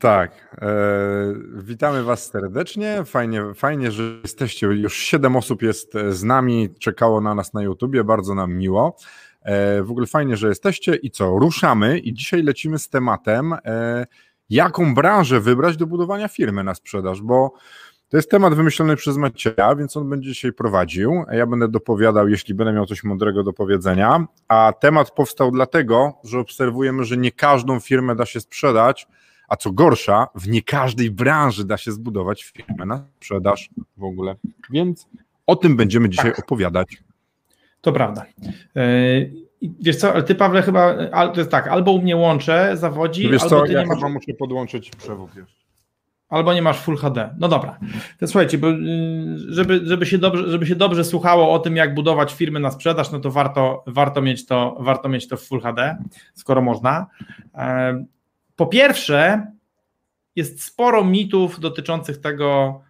Tak, e, witamy Was serdecznie. Fajnie, fajnie, że jesteście. Już siedem osób jest z nami, czekało na nas na YouTubie, bardzo nam miło. E, w ogóle fajnie, że jesteście i co, ruszamy i dzisiaj lecimy z tematem, e, jaką branżę wybrać do budowania firmy na sprzedaż, bo to jest temat wymyślony przez Macieja, więc on będzie dzisiaj prowadził. Ja będę dopowiadał, jeśli będę miał coś mądrego do powiedzenia. A temat powstał dlatego, że obserwujemy, że nie każdą firmę da się sprzedać, a co gorsza, w nie każdej branży da się zbudować firmę na sprzedaż w ogóle. Więc o tym będziemy dzisiaj tak. opowiadać. To prawda. Yy, wiesz co, ale ty Pawle chyba, to jest tak, albo u mnie łączę, zawodzi, wiesz albo co, ty ja nie masz... muszę podłączyć przewód albo nie masz Full HD. No dobra. To słuchajcie, bo, y, żeby, żeby, się dobrze, żeby się dobrze słuchało o tym, jak budować firmy na sprzedaż, no to warto, warto, mieć, to, warto mieć to w Full HD, skoro można. Po pierwsze, jest sporo mitów dotyczących tego,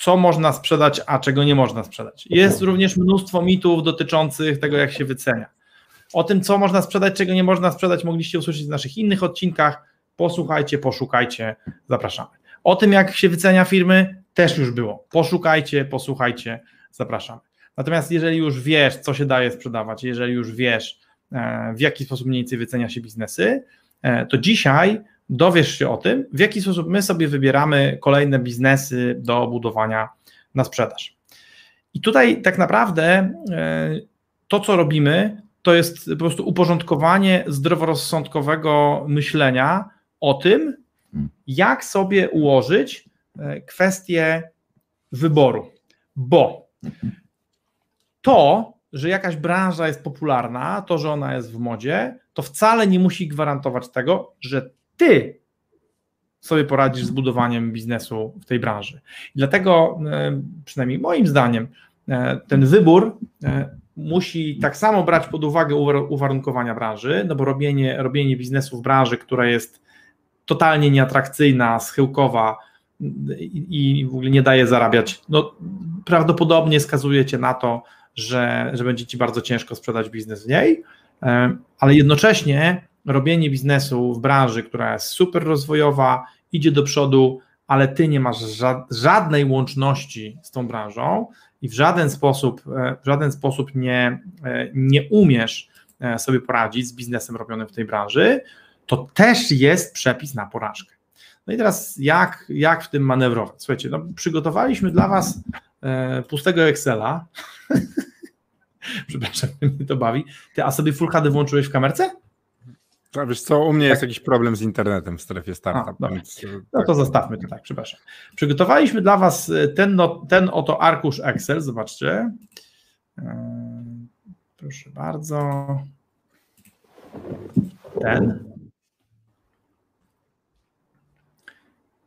co można sprzedać, a czego nie można sprzedać. Jest również mnóstwo mitów dotyczących tego, jak się wycenia. O tym, co można sprzedać, czego nie można sprzedać, mogliście usłyszeć w naszych innych odcinkach posłuchajcie, poszukajcie, zapraszamy. O tym, jak się wycenia firmy, też już było. Poszukajcie, posłuchajcie, zapraszamy. Natomiast jeżeli już wiesz, co się daje sprzedawać, jeżeli już wiesz, e, w jaki sposób mniej więcej wycenia się biznesy, e, to dzisiaj dowiesz się o tym, w jaki sposób my sobie wybieramy kolejne biznesy do budowania na sprzedaż. I tutaj tak naprawdę e, to, co robimy, to jest po prostu uporządkowanie zdroworozsądkowego myślenia o tym, jak sobie ułożyć e, kwestię wyboru. Bo to, że jakaś branża jest popularna, to, że ona jest w modzie, to wcale nie musi gwarantować tego, że ty sobie poradzisz z budowaniem biznesu w tej branży. I dlatego, e, przynajmniej moim zdaniem, e, ten wybór musi tak samo brać pod uwagę uwarunkowania branży, no bo robienie, robienie biznesu w branży, która jest totalnie nieatrakcyjna, schyłkowa i, i w ogóle nie daje zarabiać, no prawdopodobnie skazujecie na to, że, że będzie ci bardzo ciężko sprzedać biznes w niej, e, ale jednocześnie robienie biznesu w branży, która jest super rozwojowa, idzie do przodu, ale ty nie masz żadnej łączności z tą branżą i w żaden sposób, e, w żaden sposób nie, e, nie umiesz sobie poradzić z biznesem robionym w tej branży, to też jest przepis na porażkę. No i teraz jak, jak w tym manewrować? Słuchajcie, no, przygotowaliśmy dla Was e, pustego Excela. Przepraszam, mnie to bawi. Ty, a sobie Full HD włączyłeś w kamerce? A wiesz co, u mnie tak. jest jakiś problem z internetem w strefie startup. A, więc, e, no tak. to zostawmy to tak, przepraszam. Przygotowaliśmy dla Was e, ten, no, ten oto arkusz Excel, zobaczcie. E, proszę bardzo. Ten.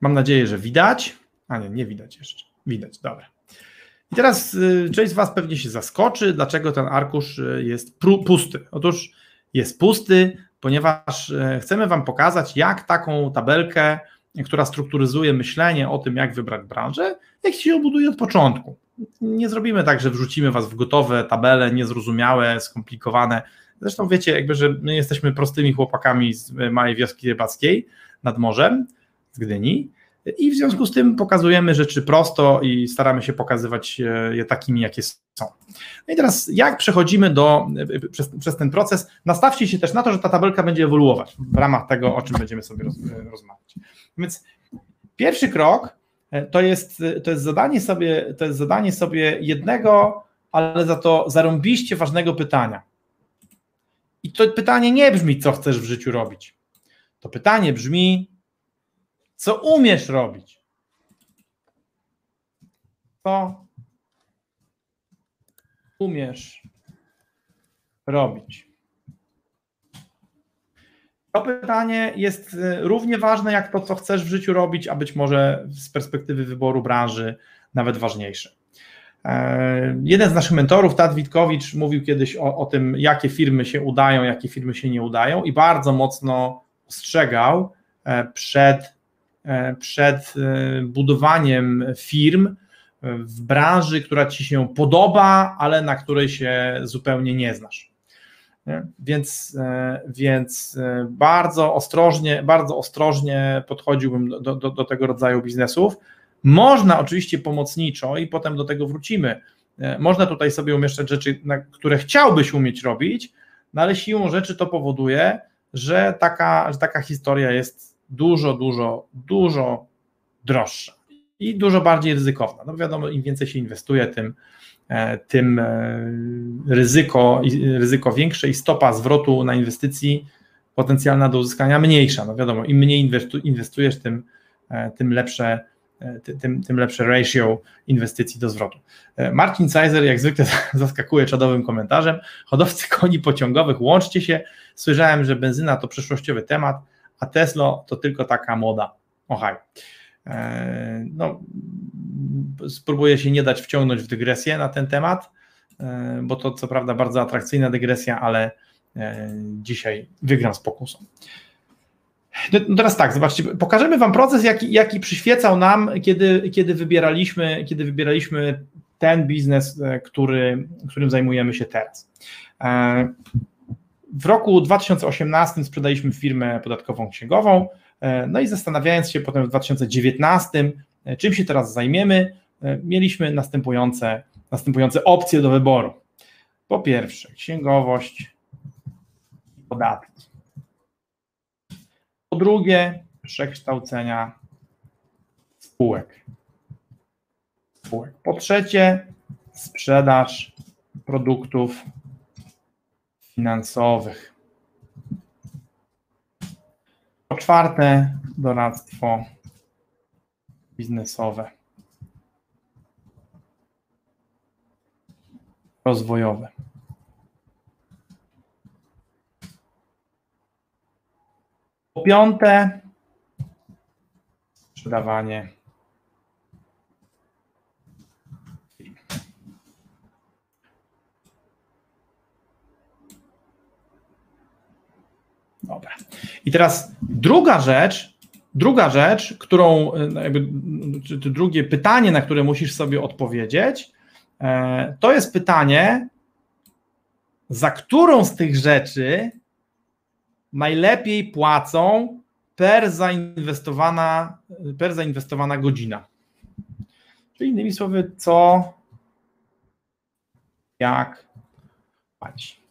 Mam nadzieję, że widać. A nie, nie widać jeszcze. Widać, dobra. I teraz y, część z Was pewnie się zaskoczy, dlaczego ten arkusz y, jest pusty. Otóż jest pusty, ponieważ y, chcemy Wam pokazać, jak taką tabelkę, która strukturyzuje myślenie o tym, jak wybrać branżę, jak się ją buduje od początku. Nie zrobimy tak, że wrzucimy Was w gotowe tabele, niezrozumiałe, skomplikowane. Zresztą wiecie, jakby, że my jesteśmy prostymi chłopakami z małej wioski rybackiej nad morzem, z Gdyni. I w związku z tym pokazujemy rzeczy prosto i staramy się pokazywać je takimi, jakie są. No i teraz, jak przechodzimy do, przez, przez ten proces, nastawcie się też na to, że ta tabelka będzie ewoluować w ramach tego, o czym będziemy sobie roz, rozmawiać. Więc pierwszy krok e, to jest, to jest zadanie sobie, to jest zadanie sobie jednego, ale za to zarąbiście ważnego pytania. I to pytanie nie brzmi, co chcesz w życiu robić. To pytanie brzmi, co umiesz robić? Co umiesz robić? to pytanie jest równie ważne jak to, co chcesz w życiu robić, a być może z perspektywy wyboru branży nawet ważniejsze. Jeden z naszych mentorów, Tad Witkowicz, mówił kiedyś o, o, tym, jakie firmy się udają, jakie firmy się nie udają, i bardzo mocno ostrzegał przed, przed budowaniem firm, w branży, która ci się podoba, ale na której się zupełnie nie znasz. Więc, e, więc e, bardzo ostrożnie, bardzo ostrożnie podchodziłbym do, do, do tego rodzaju biznesów. Można oczywiście pomocniczo i potem do tego wrócimy. E, można tutaj sobie umieszczać rzeczy, które chciałbyś umieć robić, no ale siłą rzeczy to powoduje, że taka, że taka historia jest dużo, dużo, dużo droższa i dużo bardziej ryzykowna. No wiadomo, im więcej się inwestuje, tym, e, tym e, ryzyko, ryzyko większe i stopa zwrotu na inwestycji potencjalna do uzyskania mniejsza. No wiadomo, im mniej inwestujesz, tym, e, tym lepsze tym, tym lepsze ratio inwestycji do zwrotu. Marcin Cajzer jak zwykle zaskakuje czadowym komentarzem. Hodowcy koni pociągowych, łączcie się. Słyszałem, że benzyna to przyszłościowy temat, a Tesla to tylko taka moda. Ohaj. E, no, spróbuję się nie dać wciągnąć w dygresję na ten temat, e, bo to co prawda bardzo atrakcyjna dygresja, ale e, dzisiaj wygram z pokusą. No teraz tak, zobaczcie, pokażemy Wam proces, jaki, jaki przyświecał nam, kiedy, kiedy, wybieraliśmy, kiedy wybieraliśmy ten biznes, który, którym zajmujemy się teraz. W roku 2018 sprzedaliśmy firmę podatkową księgową, E, no i zastanawiając się potem w 2019, e, czym się teraz zajmiemy, e, mieliśmy następujące, następujące opcje do wyboru. Po pierwsze, księgowość, podatki. Po drugie, przekształcenia spółek. spółek. Po trzecie, sprzedaż produktów finansowych. Po czwarte, doradztwo biznesowe, rozwojowe. Po piąte, sprzedawanie Dobra. I teraz druga rzecz, druga rzecz, którą, e, jakby, drugie pytanie, na które musisz sobie odpowiedzieć, e, to jest pytanie, za którą z tych rzeczy najlepiej płacą per zainwestowana, per zainwestowana godzina. Czyli innymi słowy, co, jak płaci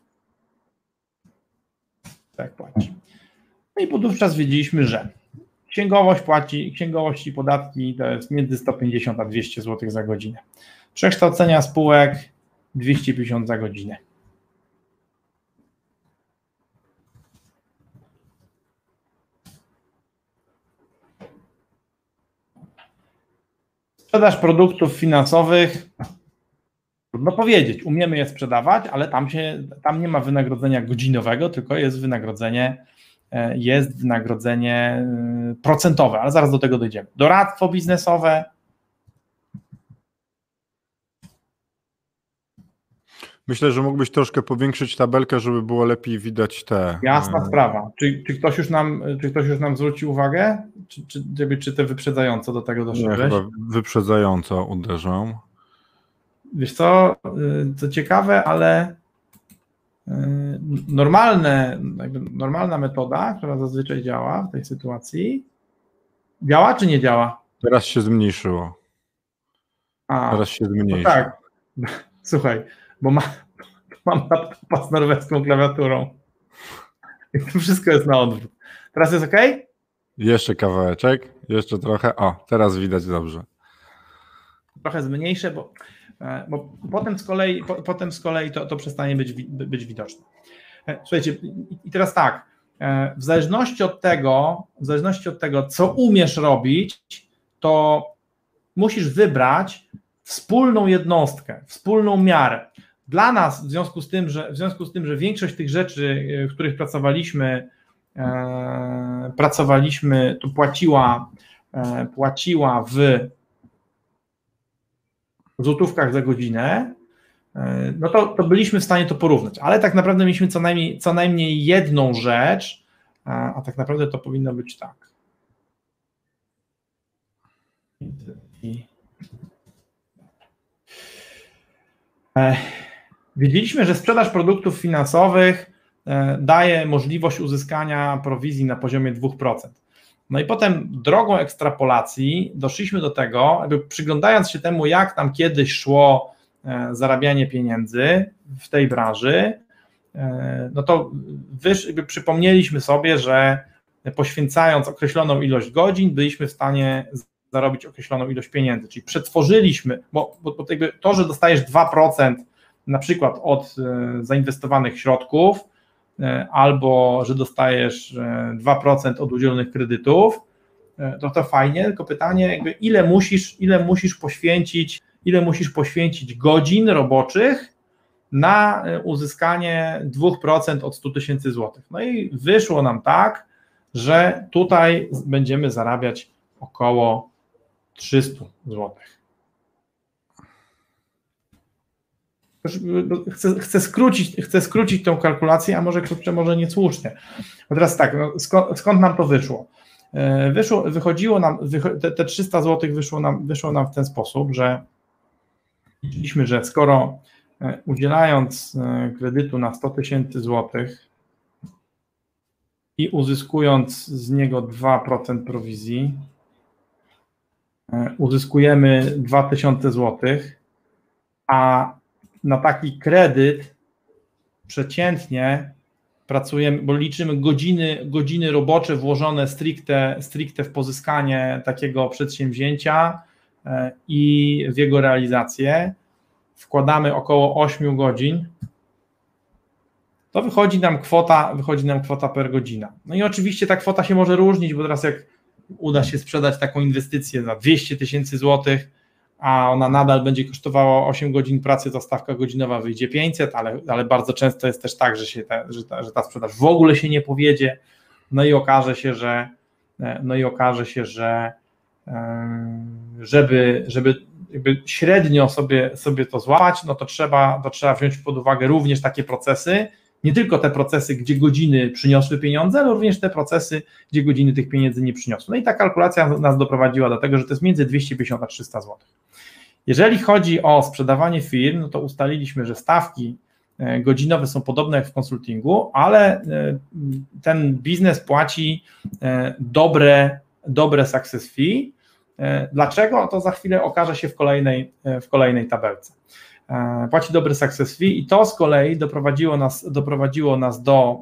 tak płaci. No i podówczas wiedzieliśmy, że księgowość płaci, księgowość i podatki to jest między 150 a 200 zł za godzinę. Przekształcenia spółek 250 za godzinę. Sprzedaż produktów finansowych Trudno powiedzieć, umiemy je sprzedawać, ale tam, się, tam nie ma wynagrodzenia godzinowego, tylko jest wynagrodzenie, e, jest wynagrodzenie e, procentowe, ale zaraz do tego dojdziemy. Doradztwo biznesowe. Myślę, że mógłbyś troszkę powiększyć tabelkę, żeby było lepiej widać te. Jasna e, sprawa. Czy, czy, ktoś, już nam, czy ktoś już nam zwróci uwagę? Czy, czy, czy te wyprzedzająco do tego doszedłeś? Chyba wyprzedzająco uderzą. Wiesz co, y, co ciekawe, ale y, normalne, normalna metoda, która zazwyczaj działa w tej sytuacji, działa czy nie działa? Teraz się zmniejszyło. A, Teraz się zmniejszyło. No tak. Słuchaj, bo ma, mam laptopa z norweską klawiaturą. I to wszystko jest na odwrót. Teraz jest ok? Jeszcze kawałeczek, jeszcze trochę. O, teraz widać dobrze. Trochę zmniejszę, bo E, bo potem z kolei, po, potem z kolei to, to przestanie być, być widoczne. E, słuchajcie, i teraz tak, e, w zależności od tego, w zależności od tego, co umiesz robić, to musisz wybrać wspólną jednostkę, wspólną miarę. Dla nas, w związku z tym, że, w związku z tym, że większość tych rzeczy, w których pracowaliśmy, pracowaliśmy, to płaciła, płaciła w złotówkach za godzinę, no to, to byliśmy w stanie to porównać, ale tak naprawdę mieliśmy co najmniej, co najmniej jedną rzecz, a, a tak naprawdę to powinno być tak. I... Wiedzieliśmy, że sprzedaż produktów finansowych e, daje możliwość uzyskania prowizji na poziomie 2%. No i potem drogą ekstrapolacji doszliśmy do tego, jakby przyglądając się temu, jak nam kiedyś szło e, zarabianie pieniędzy w tej branży, e, no to przypomnieliśmy sobie, że poświęcając określoną ilość godzin, byliśmy w stanie zarobić określoną ilość pieniędzy, czyli przetworzyliśmy, bo, bo, to, że dostajesz 2% na przykład od e, zainwestowanych środków, albo że dostajesz 2% e, od udzielonych kredytów, to to fajnie, tylko pytanie, ile musisz, ile musisz poświęcić, ile musisz poświęcić godzin roboczych na uzyskanie 2% od 100 tysięcy złotych. No i wyszło nam tak, że tutaj będziemy zarabiać około 300 złotych. Chcę, chcę, skrócić, chcę skrócić tą kalkulację, a może krótsze, może niesłusznie. Bo teraz tak, no skąd, skąd, nam to wyszło? E, wyszło wychodziło nam, te, te 300 zł wyszło nam, wyszło nam w ten sposób, że widzieliśmy, że skoro e, udzielając e, kredytu na 100 tysięcy złotych i uzyskując z niego 2% prowizji, uzyskujemy 2000 złotych, a na taki kredyt przeciętnie pracujemy, bo liczymy godziny, godziny robocze włożone stricte, stricte w pozyskanie takiego przedsięwzięcia e, i w jego realizację. Wkładamy około 8 godzin. To wychodzi nam kwota, wychodzi nam kwota per godzina. No i oczywiście ta kwota się może różnić, bo teraz jak uda się sprzedać taką inwestycję za 200 tysięcy złotych, a ona nadal będzie kosztowała 8 godzin pracy, to stawka godzinowa wyjdzie 500, ale, ale bardzo często jest też tak, że, się że, ta, że ta sprzedaż w ogóle się nie powiedzie, no i okaże się, że no i okaże się, że żeby, żeby średnio sobie, sobie to złapać, no to trzeba, to trzeba wziąć pod uwagę również takie procesy, nie tylko te procesy, gdzie godziny przyniosły pieniądze, ale również te procesy, gdzie godziny tych pieniędzy nie przyniosły. No i ta kalkulacja nas doprowadziła do tego, że to jest między 250 a 300 zł. Jeżeli chodzi o sprzedawanie firm, no to ustaliliśmy, że stawki e, godzinowe są podobne jak w konsultingu, ale e, ten biznes płaci e, dobre, dobre success fee. Dlaczego? To za chwilę okaże się w kolejnej, w kolejnej tabelce. Płaci dobry success fee i to z kolei doprowadziło nas, doprowadziło nas do,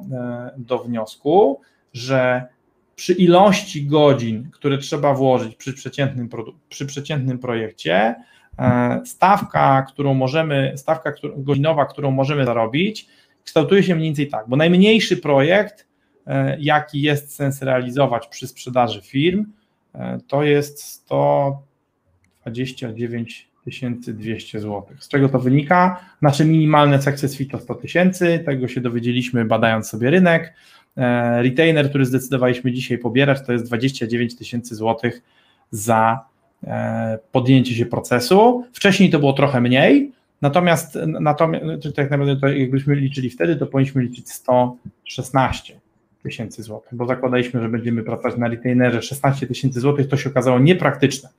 do wniosku, że przy ilości godzin, które trzeba włożyć przy przeciętnym, przy przeciętnym projekcie, E, stawka, którą możemy, stawka godzinowa, którą możemy zarobić, kształtuje się mniej więcej tak, bo najmniejszy projekt, e, jaki jest sens realizować przy sprzedaży firm, e, to jest 129 200 zł. Z czego to wynika? Nasze minimalne success fee to 100 tysięcy, tego się dowiedzieliśmy badając sobie rynek. Retainer, który zdecydowaliśmy dzisiaj pobierać, to jest 29 tysięcy złotych za E, podjęcie się procesu. Wcześniej to było trochę mniej, natomiast, natomiast tak naprawdę to jakbyśmy liczyli wtedy, to powinniśmy liczyć 116 tysięcy złotych, bo zakładaliśmy, że będziemy pracować na retainerze 16 tysięcy złotych, to się okazało niepraktyczne.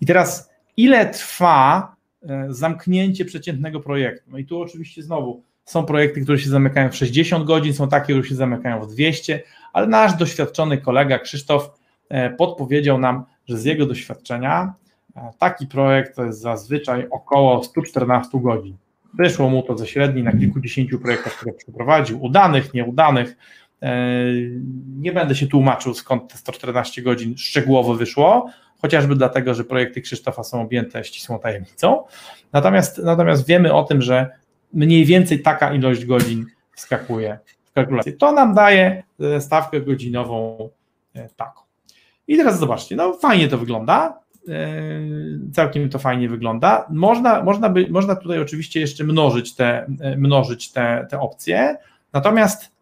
I teraz ile trwa e, zamknięcie przeciętnego projektu? No i tu oczywiście znowu są projekty, które się zamykają w 60 godzin, są takie, które się zamykają w 200, ale nasz doświadczony kolega Krzysztof e, podpowiedział nam, że z jego doświadczenia e, taki projekt to jest zazwyczaj około 114 godzin. Wyszło mu to ze średniej na kilkudziesięciu projektach, które przeprowadził, udanych, nieudanych. Nie będę się tłumaczył, skąd te 114 godzin szczegółowo wyszło, chociażby dlatego, że projekty Krzysztofa są objęte ścisłą tajemnicą. Natomiast, natomiast wiemy o tym, że mniej więcej taka ilość godzin wskakuje w kalkulację. To nam daje e, stawkę godzinową taką. I teraz zobaczcie, no fajnie to wygląda, e, całkiem to fajnie wygląda. Można, można, by, można tutaj oczywiście jeszcze mnożyć te, e, mnożyć te, te opcje, natomiast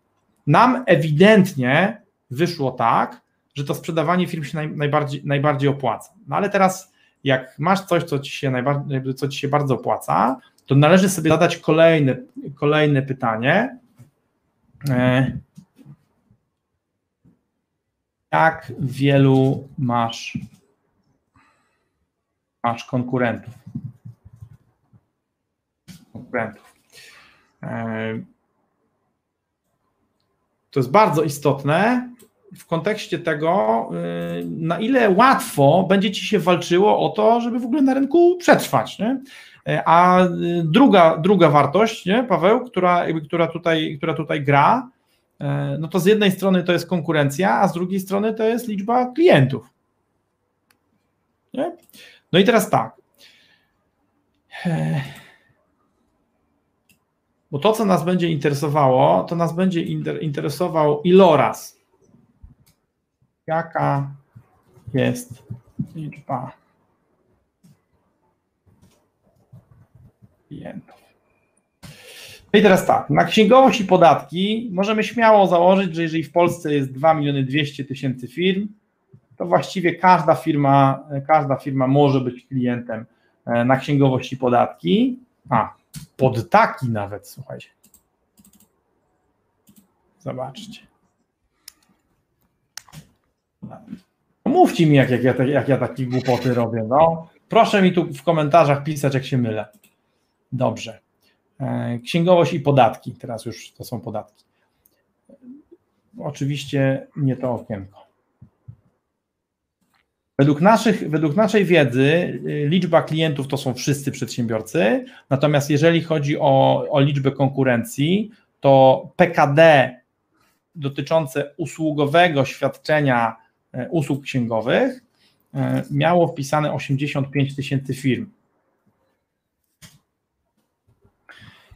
nam ewidentnie wyszło tak, że to sprzedawanie firm się naj, najbardziej, najbardziej opłaca. No ale teraz, jak masz coś, co ci, się najbardziej, co ci się bardzo opłaca, to należy sobie zadać kolejne, kolejne pytanie. E, jak wielu masz, masz konkurentów? Konkurentów. E, to jest bardzo istotne w kontekście tego, y, na ile łatwo będzie ci się walczyło o to, żeby w ogóle na rynku przetrwać. Nie? E, a y, druga, druga wartość, nie, Paweł, która, która, tutaj, która tutaj gra, no to z jednej strony to jest konkurencja, a z drugiej strony to jest liczba klientów. Nie? No i teraz tak. Bo to, co nas będzie interesowało, to nas będzie interesował iloraz. Jaka jest liczba klientów? No i teraz tak, na księgowość i podatki możemy śmiało założyć, że jeżeli w Polsce jest 2 miliony 200 tysięcy firm, to właściwie każda firma, każda firma może być klientem e, na księgowość i podatki. A, pod taki nawet, słuchajcie. Zobaczcie. Mówcie mi, jak, jak, ja, jak ja takie głupoty robię. No. Proszę mi tu w komentarzach pisać, jak się mylę. Dobrze. E, księgowość i podatki. Teraz już to są podatki. Oczywiście nie to okienko. Według, naszych, według naszej wiedzy y, liczba klientów to są wszyscy przedsiębiorcy, natomiast jeżeli chodzi o, o liczbę konkurencji, to PKD dotyczące usługowego świadczenia usług księgowych e, miało wpisane 85 tysięcy firm.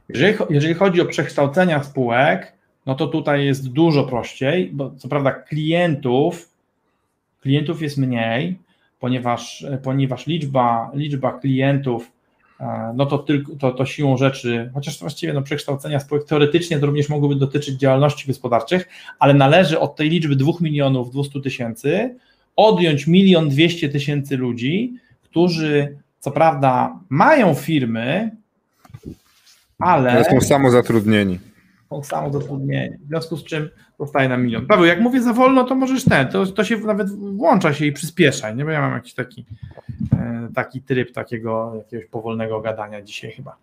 Jeżeli, jeżeli chodzi o przekształcenia spółek, no to tutaj jest dużo prościej, bo co prawda klientów klientów jest mniej, ponieważ, ponieważ liczba, liczba klientów, e, no to, tylko, to, to siłą rzeczy, chociaż właściwie no, przekształcenia spółek teoretycznie to również mogłyby dotyczyć działalności gospodarczych, ale należy od tej liczby 2 milionów 200 tysięcy odjąć milion 200 tysięcy ludzi, którzy co prawda mają firmy, ale... Ale są samozatrudnieni samozatrudnienie. W związku z czym zostaje na milion. Paweł, jak mówię za wolno, to możesz ten, to, to się nawet włącza się i przyspieszaj, nie? Bo ja mam jakiś taki, e, taki tryb takiego jakiegoś powolnego gadania dzisiaj chyba.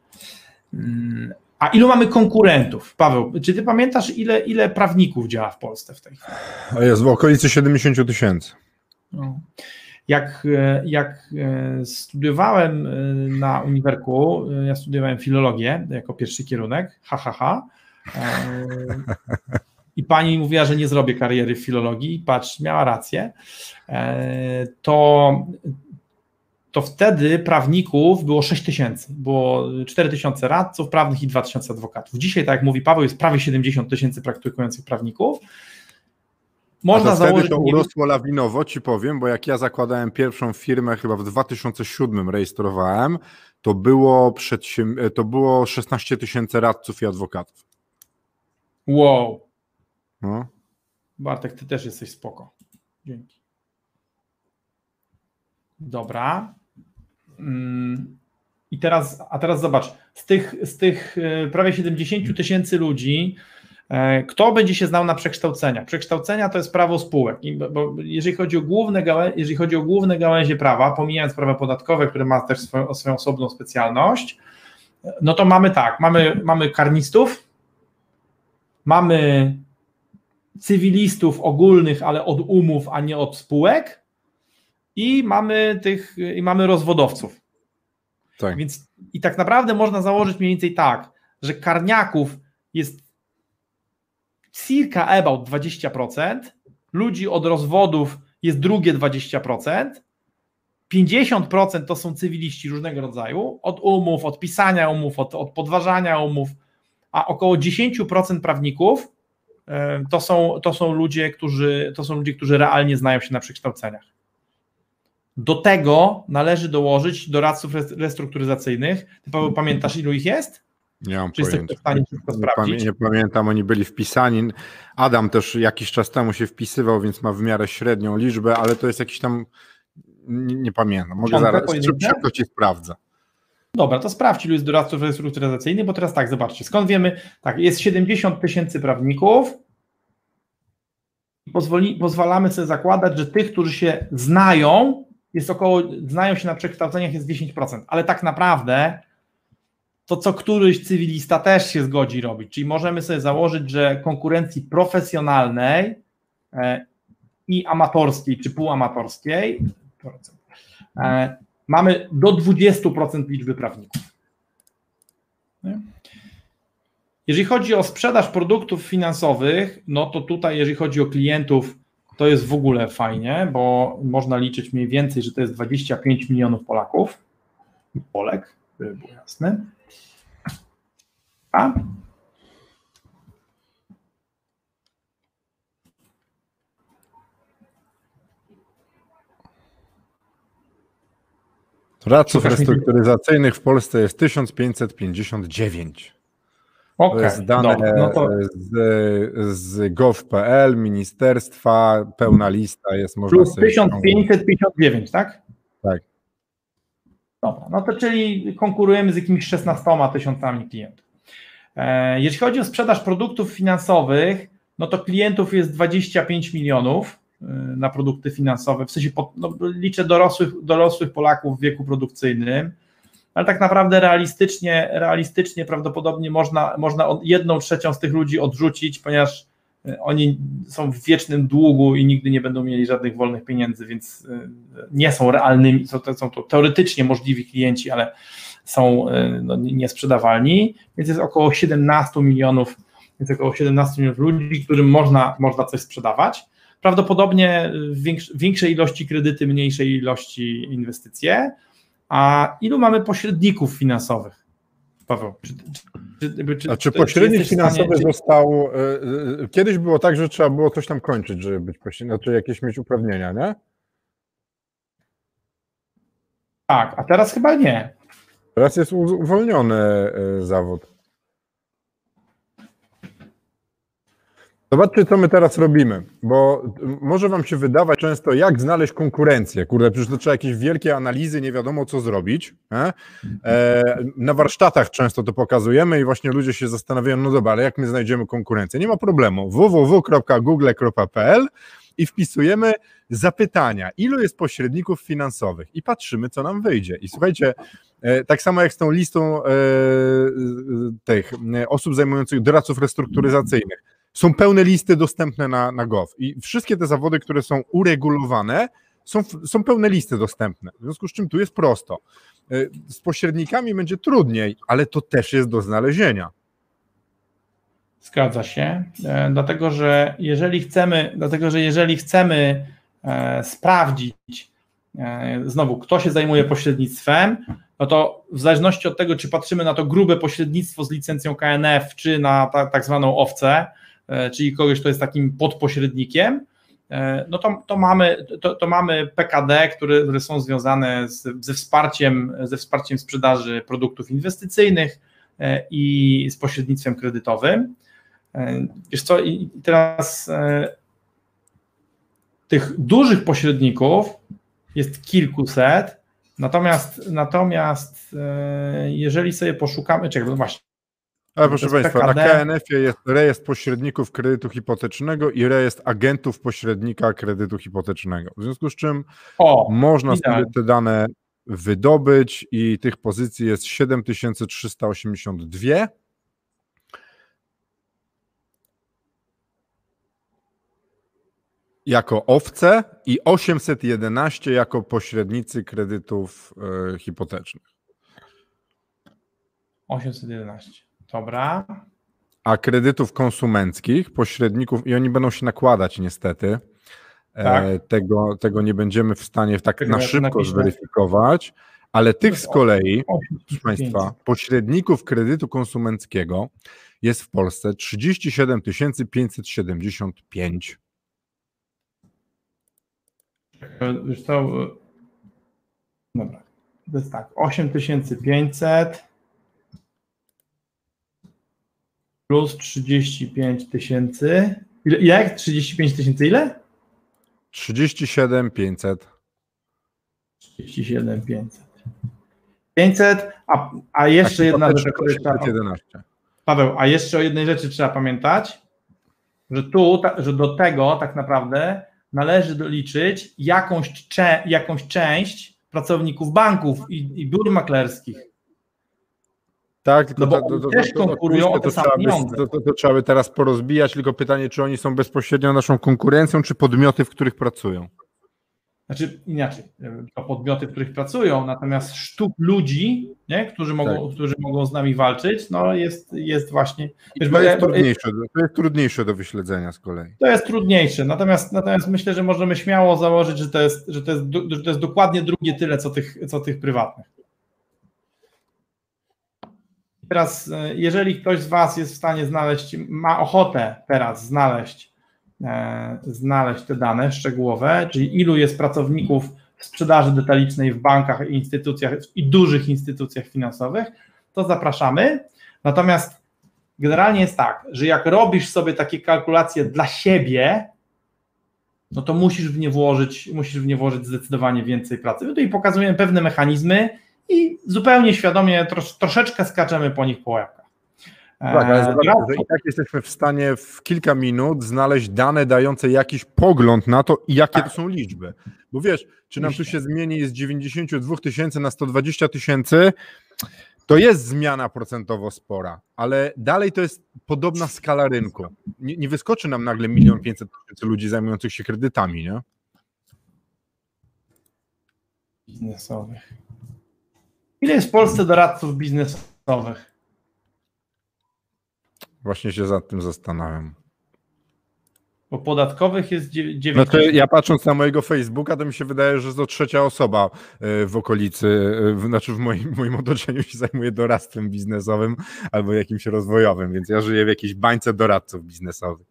Mm, a ilu mamy konkurentów? Paweł, czy ty pamiętasz, ile, ile prawników działa w Polsce w tej chwili? Jest w okolicy 70 tysięcy. No. Jak, e, jak e, studiowałem na uniwerku, ja studiowałem filologię jako pierwszy kierunek, ha, ha, ha i pani mówiła, że nie zrobię kariery w filologii, patrz, miała rację, to, to wtedy prawników było 6 tysięcy, było 4 tysiące radców prawnych i 2 tysiące adwokatów. Dzisiaj, tak jak mówi Paweł, jest prawie 70 tysięcy praktykujących prawników. Można A to założyć. to urosło lawinowo, ci powiem, bo jak ja zakładałem pierwszą firmę, chyba w 2007 rejestrowałem, to było, przedsiem... to było 16 tysięcy radców i adwokatów. Wow. No. Bartek, ty też jesteś spoko. Dzięki. Dobra. Mm. I teraz, a teraz zobacz, z tych, z tych e, prawie 70 tysięcy ludzi, e, kto będzie się znał na przekształcenia? Przekształcenia to jest prawo spółek, bo jeżeli chodzi o główne, gałę, jeżeli chodzi o główne gałęzie prawa, pomijając prawo podatkowe, które ma też swoją, swoją osobną specjalność, no to mamy tak, mamy, mamy karnistów, mamy cywilistów ogólnych, ale od umów, a nie od spółek i mamy tych, i mamy rozwodowców. Tak. Więc i tak naprawdę można założyć mniej więcej tak, że karniaków jest circa about 20%, ludzi od rozwodów jest drugie 20%, 50% to są cywiliści różnego rodzaju, od umów, od pisania umów, od, od podważania umów, a około 10% prawników to są, to są ludzie, którzy, to są ludzie, którzy realnie znają się na przekształceniach. Do tego należy dołożyć doradców restrukturyzacyjnych. Ty Paweł, pamiętasz, ilu ich jest? Nie mam Czy pojęcia. Nie, sprawdzić? pamię- nie pamiętam, oni byli wpisani. Adam też jakiś czas temu się wpisywał, więc ma w miarę średnią liczbę, ale to jest jakiś tam. Nie, nie pamiętam. Mogę zaraz szybko ci sprawdzę. Dobra, to sprawdź, ilu jest doradców restrukturyzacyjnych, bo teraz tak, zobaczcie, skąd wiemy, tak, jest 70 tysięcy prawników, Pozwoli, pozwalamy sobie zakładać, że tych, którzy się znają, jest około, znają się na przekształceniach jest 10%, ale tak naprawdę to, co któryś cywilista też się zgodzi robić, czyli możemy sobie założyć, że konkurencji profesjonalnej e, i amatorskiej, czy półamatorskiej, e, mamy do 20% liczby prawników. Jeżeli chodzi o sprzedaż produktów finansowych, no to tutaj, jeżeli chodzi o klientów, to jest w ogóle fajnie, bo można liczyć mniej więcej, że to jest 25 milionów Polaków Polek, żeby było jasne. A? Radców restrukturyzacyjnych w Polsce jest 1559. To Okej, jest dane dobra, no to z, z gov.pl, ministerstwa, pełna lista jest, można plus sobie ściągnąć. 1559, tak? Tak. Dobra, no to czyli konkurujemy z jakimiś 16 tysiącami klientów. E, Jeśli chodzi o sprzedaż produktów finansowych, no to klientów jest 25 milionów na produkty finansowe, w sensie no, liczę dorosłych, dorosłych Polaków w wieku produkcyjnym, ale tak naprawdę realistycznie, realistycznie prawdopodobnie można, można jedną trzecią z tych ludzi odrzucić, ponieważ e, oni są w wiecznym długu i nigdy nie będą mieli żadnych wolnych pieniędzy, więc e, nie są realnymi, są to, teoretycznie możliwi klienci, ale są no, niesprzedawalni, więc jest około 17 milionów, jest około 17 milionów ludzi, którym można, można coś sprzedawać. Prawdopodobnie w większ, większej ilości kredyty, mniejszej ilości inwestycje. A ilu mamy pośredników finansowych? Paweł, czy, czy, czy, A czy pośrednik stanie- finansowy czy- został. y, y, Kiedyś było tak, że trzeba było coś tam kończyć, żeby być pośrednikiem, znaczy jakieś mieć uprawnienia, nie? Tak, a teraz chyba nie. Teraz jest uwolniony y, zawód. Zobaczcie, co my teraz robimy, bo może wam się wydawać często, jak znaleźć konkurencję. Kurde, przecież to trzeba jakieś wielkie analizy, nie wiadomo co zrobić. Nie? E, na warsztatach często to pokazujemy i właśnie ludzie się zastanawiają, no dobra, ale jak my znajdziemy konkurencję? Nie ma problemu. www.google.pl i wpisujemy zapytania, ilu jest pośredników finansowych i patrzymy, co nam wyjdzie. I słuchajcie, e, tak samo jak z tą listą e, tych e, osób zajmujących doradców restrukturyzacyjnych, są pełne listy dostępne na, na Gov i wszystkie te zawody, które są uregulowane, są, są pełne listy dostępne. W związku z czym tu jest prosto. E, Z pośrednikami będzie trudniej, ale to też jest do znalezienia. Zgadza się, e, dlatego że jeżeli chcemy, dlatego że jeżeli chcemy e, sprawdzić e, znowu, kto się zajmuje pośrednictwem, no to w zależności od tego, czy patrzymy na to grube pośrednictwo z licencją KNF, czy na ta, tak zwaną owcę, czyli kogoś, kto jest takim podpośrednikiem, e, no to, to, mamy, to, to mamy PKD, które, które są związane z, ze, wsparciem, ze wsparciem sprzedaży produktów inwestycyjnych e, i z pośrednictwem kredytowym. E, Wiesz co, i teraz e, tych dużych pośredników jest kilkuset, natomiast natomiast e, jeżeli sobie poszukamy, czekaj, no właśnie, Ale proszę Państwa, na PKD. KNF-ie jest rejestr pośredników kredytu hipotecznego i rejestr agentów pośrednika kredytu hipotecznego. W związku z czym o, można sobie te dane wydobyć i tych pozycji jest 7382. Jako owce i 811 jako pośrednicy kredytów e, hipotecznych. 811, dobra, a kredytów konsumenckich, pośredników, i oni będą się nakładać niestety. Tak. E, tego, tego nie będziemy w stanie tak na szybko zweryfikować, ale tych z kolei, proszę 8500. Państwa, pośredników kredytu konsumenckiego jest w Polsce 37 575. E, Wiesz co, e, dobra, to jest tak, 8500 plus 35 tysięcy. Ile, jak? 35 tysięcy ile? 37 500. 37 500. 500, a, a jeszcze jedna rzecz, trzeba, 11. Paweł, a jeszcze o jednej rzeczy trzeba pamiętać, że tu, ta, że do tego tak naprawdę należy doliczyć jakąś, cze, jakąś część pracowników banków i, i biur maklerskich. Tak, tylko No bo to, to, to, też to, to, konkurują to, by, pieniądze. to, to, to trzeba by teraz porozbijać, tylko pytanie, czy oni są bezpośrednio naszą konkurencją, czy podmioty, w których pracują. Znaczy inaczej, to podmioty, w których pracują, natomiast sztuk ludzi, nie, którzy, mogą, którzy mogą z nami walczyć, no jest, jest właśnie. Wiesz, To jest, trudniejsze, to jest trudniejsze do wyśledzenia z kolei. To jest trudniejsze, natomiast, natomiast myślę, że możemy śmiało założyć, że to jest, że to jest, że to jest dokładnie drugie tyle, co tych, co tych prywatnych. Teraz, e, jeżeli ktoś z Was jest w stanie znaleźć, ma ochotę teraz znaleźć, e, znaleźć te dane szczegółowe, czyli ilu jest pracowników sprzedaży detalicznej w bankach i instytucjach i dużych instytucjach finansowych, to zapraszamy. Natomiast generalnie jest tak, że jak robisz sobie takie kalkulacje dla siebie, no to musisz w nie włożyć, musisz w nie włożyć zdecydowanie więcej pracy. My tutaj pokazujemy pewne mechanizmy i zupełnie świadomie trosz, troszeczkę skaczemy po nich po łebkach. Tak, ale Eee, zobaczcie, że i tak jesteśmy w stanie w kilka minut znaleźć dane dające jakiś pogląd na to, jakie Tak. to są liczby. Bo wiesz, czy nam tu się zmieni z 92 tysięcy na 120 tysięcy, to jest zmiana procentowo spora, ale dalej to jest podobna skala rynku. Nie, nie wyskoczy nam nagle milion pięćset tysięcy ludzi zajmujących się kredytami, nie? biznesowych. Ile jest w Polsce doradców biznesowych? Właśnie się nad tym zastanawiam. Bo podatkowych jest dziew- No 9. to ja patrząc na mojego Facebooka, to mi się wydaje, że to trzecia osoba e, w okolicy, e, w, znaczy w moim, moim otoczeniu się zajmuje doradztwem biznesowym albo jakimś rozwojowym, więc ja żyję w jakiejś bańce doradców biznesowych.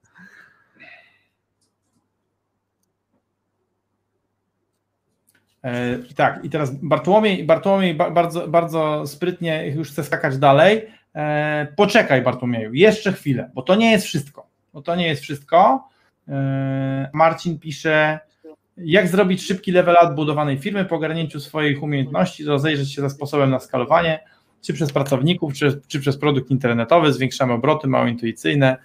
I tak, i teraz Bartłomiej, Bartłomiej ba- bardzo, bardzo sprytnie już chce skakać dalej. E, Poczekaj, Bartłomieju, jeszcze chwilę, bo to nie jest wszystko. Bo to nie jest wszystko. E, Marcin pisze, jak zrobić szybki level up budowanej firmy po ogarnięciu swoich umiejętności, rozejrzeć się za sposobem na skalowanie, czy przez pracowników, czy, czy przez produkt internetowy, zwiększamy obroty, mało intuicyjne,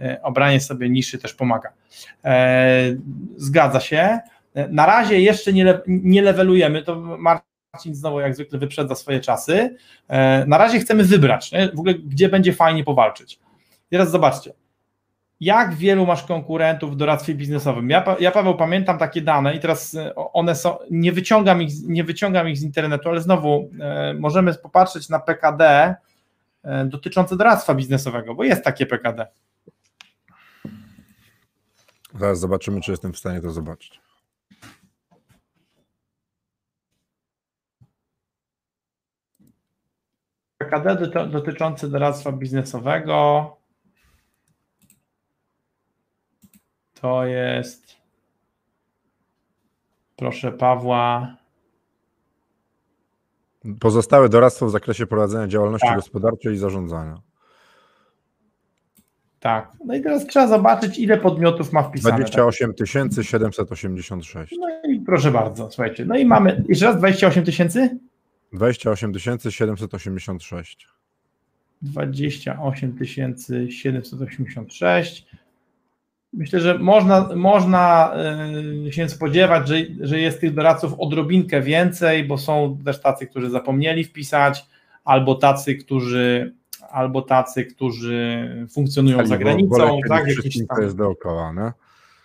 e, obranie sobie niszy też pomaga. E, Zgadza się. Na razie jeszcze nie, le, nie to Marcin znowu jak zwykle wyprzedza swoje czasy. E, Na razie chcemy wybrać, nie? w ogóle gdzie będzie fajnie powalczyć. Teraz zobaczcie, jak wielu masz konkurentów w doradztwie biznesowym? Ja, ja Paweł pamiętam takie dane i teraz e, one są, nie wyciągam ich, nie wyciągam ich z internetu, ale znowu e, możemy popatrzeć na PKD dotyczące doradztwa biznesowego, bo jest takie PKD. Zaraz zobaczymy, czy jestem w stanie to zobaczyć. PKD doty- dotyczący doradztwa biznesowego to jest proszę Pawła Pozostałe doradztwo w zakresie prowadzenia działalności Tak. gospodarczej i zarządzania. tak. No i teraz trzeba zobaczyć ile podmiotów ma wpisane. 28 786. No i proszę bardzo, słuchajcie. No i mamy jeszcze raz 28 tysięcy? 28 786. 28 786. Myślę, że można, można y, się spodziewać, że, że jest tych doradców odrobinkę więcej, bo są też tacy, którzy zapomnieli wpisać, albo tacy, którzy albo tacy, którzy funkcjonują za granicą, tak, jakieś tam. jest dookoła, nie?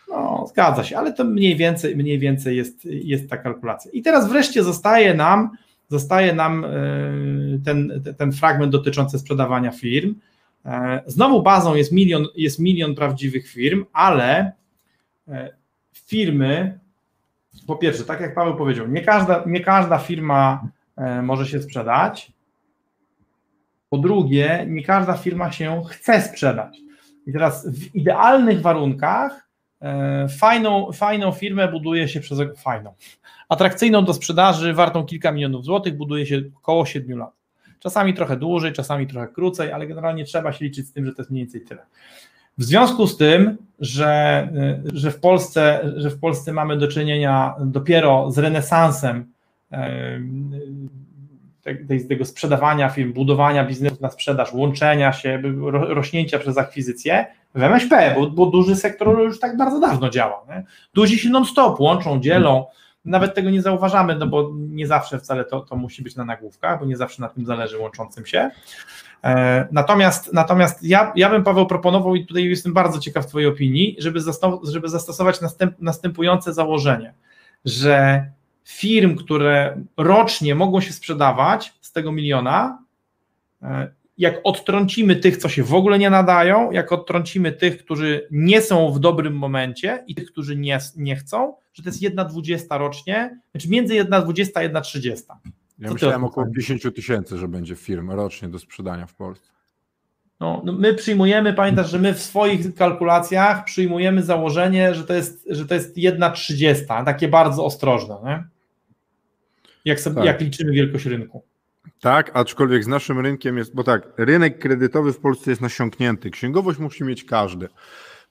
No, zgadza się, ale to mniej więcej, mniej więcej jest, jest ta kalkulacja. I teraz wreszcie zostaje nam, zostaje nam e, ten, ten fragment dotyczący sprzedawania firm. E, Znowu bazą jest milion, jest milion prawdziwych firm, ale e, firmy, po pierwsze, tak jak Paweł powiedział, nie każda, nie każda firma może się sprzedać. Po drugie, nie każda firma się chce sprzedać. I teraz w idealnych warunkach fajną, fajną firmę buduje się przez fajną, atrakcyjną do sprzedaży, wartą kilka milionów złotych, buduje się około 7 lat. Czasami trochę dłużej, czasami trochę krócej, ale generalnie trzeba się liczyć z tym, że to jest mniej więcej tyle. W związku z tym, że, y, że, w Polsce, że w Polsce mamy do czynienia dopiero z renesansem tego sprzedawania firm, budowania biznesów na sprzedaż, łączenia się, rośnięcia przez akwizycję w MŚP, bo, bo duży sektor już tak bardzo dawno działa. Nie? Duzi się non-stop łączą, dzielą, nawet tego nie zauważamy, no bo nie zawsze wcale to, to musi być na nagłówkach, bo nie zawsze na tym zależy łączącym się. E, natomiast, natomiast ja, ja bym Paweł proponował i tutaj jestem bardzo ciekaw Twojej opinii, żeby, żeby zastosować następ, następujące założenie, że firm, które rocznie mogą się sprzedawać z tego miliona, e, jak odtrącimy tych, co się w ogóle nie nadają, jak odtrącimy tych, którzy nie są w dobrym momencie i tych, którzy nie, nie chcą, że to jest jedna dwudziesta rocznie, znaczy między jedna dwudziesta a jedna trzydziesta. Ja myślałem około 50 tysięcy, że będzie firm rocznie do sprzedania w Polsce. No, no my przyjmujemy, pamiętasz, że my w swoich kalkulacjach przyjmujemy założenie, że to jest, że to jest jedna trzydziesta, takie bardzo ostrożne. Nie? jak, sobie, tak. jak liczymy wielkość rynku. Tak, aczkolwiek z naszym rynkiem jest, bo tak, rynek kredytowy w Polsce jest nasiąknięty. Księgowość musi mieć każdy.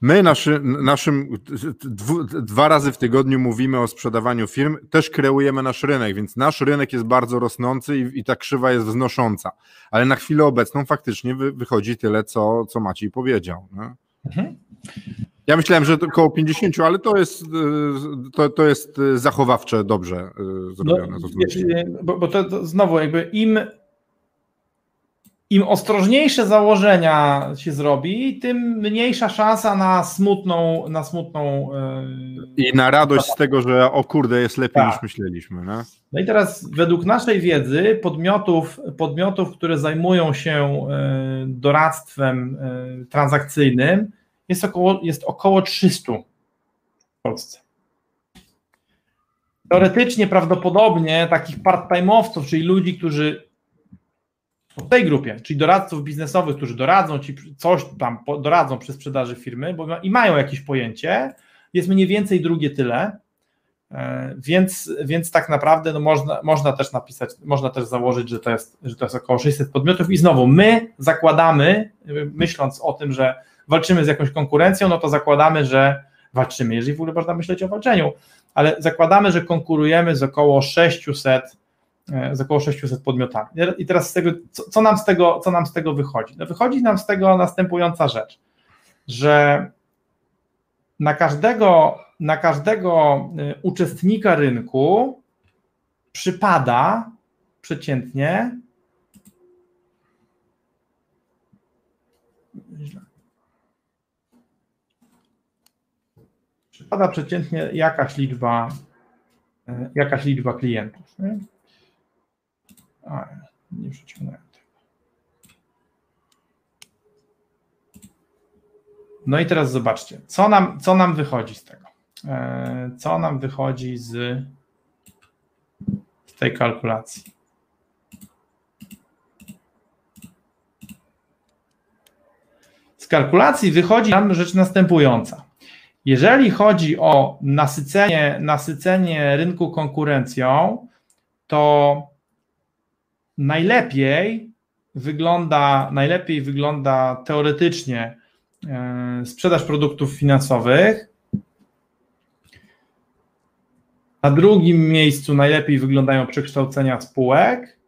My naszy, naszym dwu, dwa razy w tygodniu mówimy o sprzedawaniu firm, też kreujemy nasz rynek, więc nasz rynek jest bardzo rosnący i, i ta krzywa jest wznosząca. Ale na chwilę obecną faktycznie wy, wychodzi tyle, co, co Maciej powiedział. Mhm. Ja myślałem, że około 50, ale to jest, y, to, to jest y, zachowawcze dobrze y, zrobione. No, bo, bo to, to, znowu jakby im, im ostrożniejsze założenia się zrobi, tym mniejsza szansa na smutną, na smutną i na radość z tego, że o kurde jest lepiej tak. niż myśleliśmy. No? no i teraz według naszej wiedzy podmiotów, podmiotów, które zajmują się doradztwem transakcyjnym, jest około, jest około 300 w Polsce. Teoretycznie, prawdopodobnie takich part-time'owców, czyli ludzi, którzy w tej grupie, czyli doradców biznesowych, którzy doradzą ci coś tam, doradzą przy sprzedaży firmy bo, i mają jakieś pojęcie, jest mniej więcej drugie tyle, e, więc, więc tak naprawdę no można, można też napisać, można też założyć, że to, jest, że to jest około 600 podmiotów i znowu my zakładamy, myśląc o tym, że walczymy z jakąś konkurencją, no to zakładamy, że walczymy, jeżeli w ogóle można myśleć o walczeniu, ale zakładamy, że konkurujemy z około 600 e, z około 600 podmiotami. I teraz tego, co, co, nam z tego, co nam z tego wychodzi? No wychodzi nam z tego następująca rzecz, że na każdego, na każdego e, uczestnika rynku przypada przeciętnie przypada przeciętnie jakaś liczba, e, jakaś liczba klientów. Nie, A, nie przeciągnąłem tego. No i teraz zobaczcie, co nam, co nam wychodzi z tego? E, co nam wychodzi z, z tej kalkulacji? Z kalkulacji wychodzi nam rzecz następująca. Jeżeli chodzi o nasycenie, nasycenie rynku konkurencją, to najlepiej wygląda, najlepiej wygląda teoretycznie e, sprzedaż produktów finansowych. Na drugim miejscu najlepiej wyglądają przekształcenia spółek,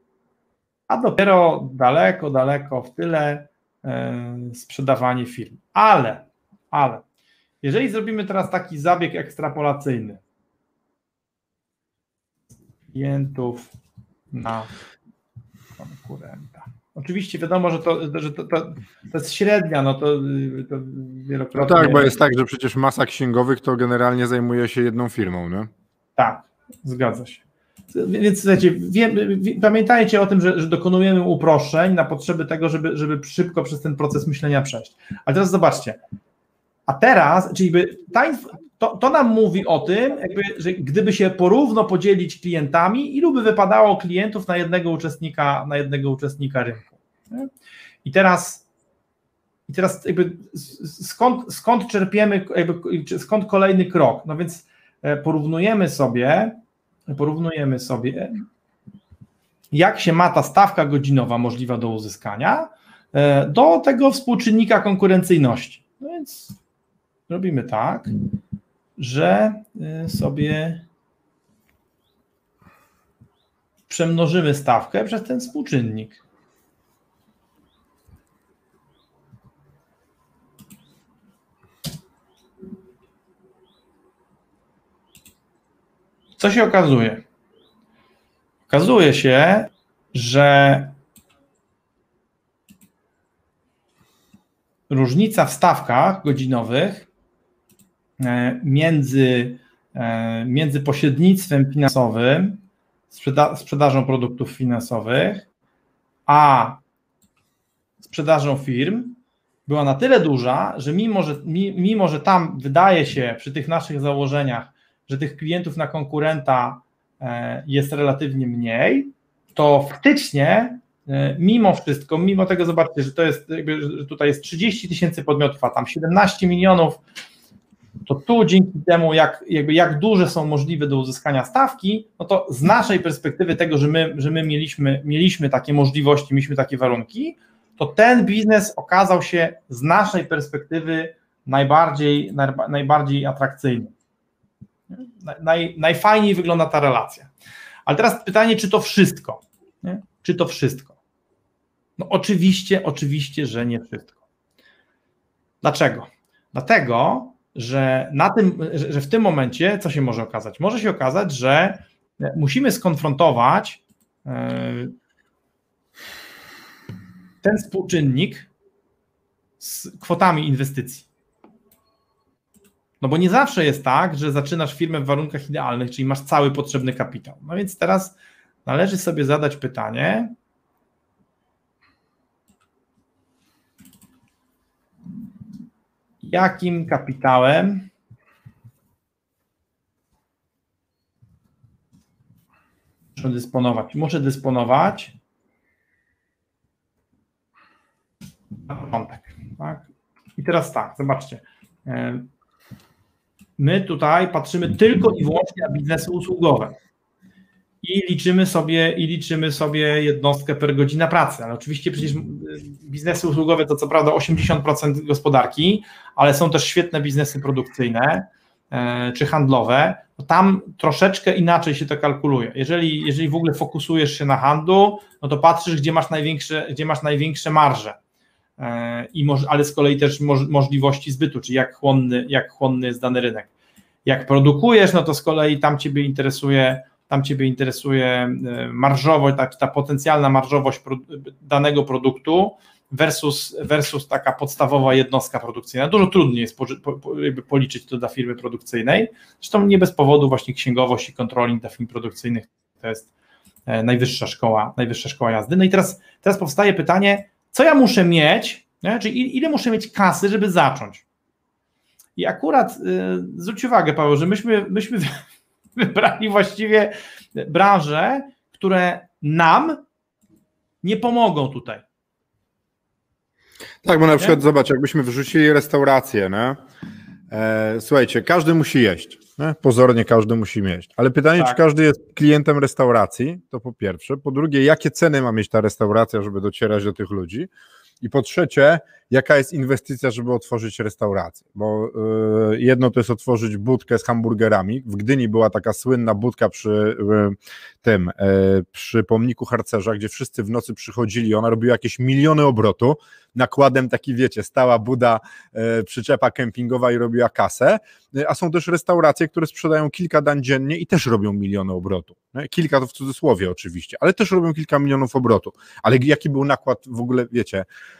a dopiero daleko, daleko w tyle e, sprzedawanie firm. Ale, ale jeżeli zrobimy teraz taki zabieg ekstrapolacyjny klientów na konkurenta. Oczywiście wiadomo, że to, że to, to, to jest średnia, no to, to wielokrotnie... No tak, bo jest tak, że przecież masa księgowych to generalnie zajmuje się jedną firmą, nie? Tak, zgadza się. Więc słuchajcie, wie, wie, pamiętajcie o tym, że, że, dokonujemy uproszczeń na potrzeby tego, żeby, żeby szybko przez ten proces myślenia przejść. Ale teraz zobaczcie, a teraz, czyli ta, to, to nam mówi o tym, jakby, że gdyby się porówno podzielić klientami, ilu by wypadało klientów na jednego uczestnika, na jednego uczestnika rynku. I teraz, i teraz jakby skąd, skąd czerpiemy, jakby, skąd kolejny krok? No więc e, porównujemy sobie, porównujemy sobie jak się ma ta stawka godzinowa możliwa do uzyskania e, do tego współczynnika konkurencyjności. No więc robimy tak, że e, sobie przemnożymy stawkę przez ten współczynnik. Co się okazuje? Okazuje się, że różnica w stawkach godzinowych między, e, między pośrednictwem finansowym, sprzeda sprzedażą produktów finansowych, a sprzedażą firm była na tyle duża, że mimo, że mimo, że tam wydaje się przy tych naszych założeniach, że tych klientów na konkurenta e, jest relatywnie mniej, to faktycznie e, mimo wszystko, mimo tego zobaczcie, że to jest, że tutaj jest 30 tysięcy podmiotów, a tam 17 milionów, to tu dzięki temu, jak, jakby jak duże są możliwe do uzyskania stawki, no to z naszej perspektywy tego, że my, że my mieliśmy, mieliśmy takie możliwości, mieliśmy takie warunki, to ten biznes okazał się z naszej perspektywy najbardziej, najbardziej atrakcyjny. Naj, najfajniej wygląda ta relacja. Ale teraz pytanie, czy to wszystko? Nie? Czy to wszystko? No oczywiście, oczywiście, że nie wszystko. Dlaczego? Dlatego, że, na tym, że w tym momencie co się może okazać? Może się okazać, że musimy skonfrontować e, ten współczynnik z kwotami inwestycji. No bo nie zawsze jest tak, że zaczynasz firmę w warunkach idealnych, czyli masz cały potrzebny kapitał. No więc teraz należy sobie zadać pytanie, jakim kapitałem muszę dysponować? Muszę dysponować na początek. Tak? I teraz tak, zobaczcie. E, My tutaj patrzymy tylko i wyłącznie na biznesy usługowe i liczymy sobie i liczymy sobie jednostkę per godzina pracy. Ale oczywiście przecież biznesy usługowe to co prawda 80% gospodarki, ale są też świetne biznesy produkcyjne e, czy handlowe. Tam troszeczkę inaczej się to kalkuluje. Jeżeli, jeżeli w ogóle fokusujesz się na handlu, no to patrzysz, gdzie masz największe, gdzie masz największe marże. E, i moż, ale z kolei też moż, możliwości zbytu, czyli jak chłonny, jak chłonny jest dany rynek. Jak produkujesz, no to z kolei tam Ciebie interesuje, tam Ciebie interesuje e, marżowość, ta, ta potencjalna marżowość danego produktu versus, versus taka podstawowa jednostka produkcyjna. Dużo trudniej jest po, po, policzyć to dla firmy produkcyjnej. Zresztą nie bez powodu właśnie księgowość i kontroling dla firm produkcyjnych to jest e, najwyższa szkoła, najwyższa szkoła jazdy. No i teraz, teraz powstaje pytanie, co ja muszę mieć, nie? czyli ile muszę mieć kasy, żeby zacząć. I akurat y, zwróć uwagę, Paweł, że myśmy, myśmy wybrali właściwie branże, które nam nie pomogą tutaj. Tak, bo na przykład zobacz, jakbyśmy wrzucili restaurację, nie? E, słuchajcie, każdy musi jeść. Nie? Pozornie każdy musi jeść. Ale pytanie, tak. czy każdy jest klientem restauracji, to po pierwsze. Po drugie, jakie ceny ma mieć ta restauracja, żeby docierać do tych ludzi. I po trzecie, jaka jest inwestycja, żeby otworzyć restaurację? Bo y, jedno to jest otworzyć budkę z hamburgerami. W Gdyni była taka słynna budka przy y, tym, y, przy pomniku harcerza, gdzie wszyscy w nocy przychodzili, ona robiła jakieś miliony obrotu, nakładem taki wiecie, stała buda, przyczepa kempingowa i robiła kasę, a są też restauracje, które sprzedają kilka dań dziennie i też robią miliony obrotu. Kilka to w cudzysłowie oczywiście, ale też robią kilka milionów obrotu. Ale jaki był nakład w ogóle, wiecie, E,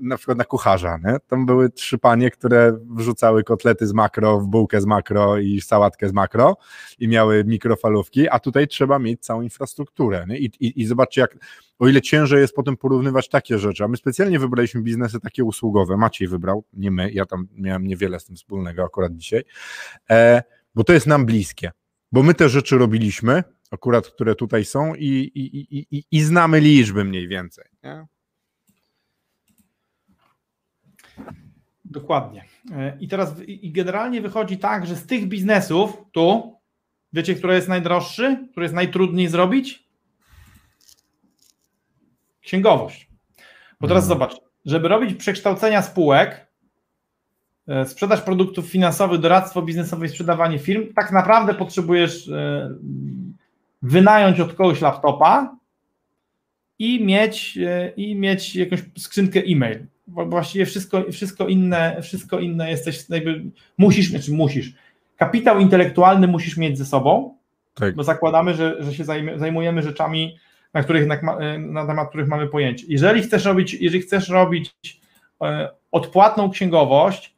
na przykład na kucharza, nie? tam były trzy panie, które wrzucały kotlety z makro w bułkę z makro i sałatkę z makro i miały mikrofalówki, a tutaj trzeba mieć całą infrastrukturę nie? I, i, i zobaczcie jak, o ile ciężej jest potem porównywać takie rzeczy, a my specjalnie wybraliśmy biznesy takie usługowe, Maciej wybrał, nie my, ja tam miałem niewiele z tym wspólnego akurat dzisiaj, e, bo to jest nam bliskie, bo my te rzeczy robiliśmy, akurat które tutaj są i, i, i, i, i znamy liczby mniej więcej. Nie? Dokładnie. E, I teraz i generalnie wychodzi tak, że z tych biznesów tu, wiecie, który jest najdroższy, który jest najtrudniej zrobić? księgowość. Bo teraz hmm. zobacz, żeby robić przekształcenia spółek, e, sprzedaż produktów finansowych, doradztwo biznesowe i sprzedawanie firm, tak naprawdę potrzebujesz e, wynająć od kogoś laptopa i mieć, i mieć jakąś skrzynkę e-mail. Bo właściwie wszystko, wszystko inne, wszystko inne jesteś, jakby musisz, znaczy musisz. Kapitał intelektualny musisz mieć ze sobą, tak. bo zakładamy, że, że się zajmujemy rzeczami, na, których, na, na temat których mamy pojęcie. Jeżeli chcesz robić, jeżeli chcesz robić e, odpłatną księgowość,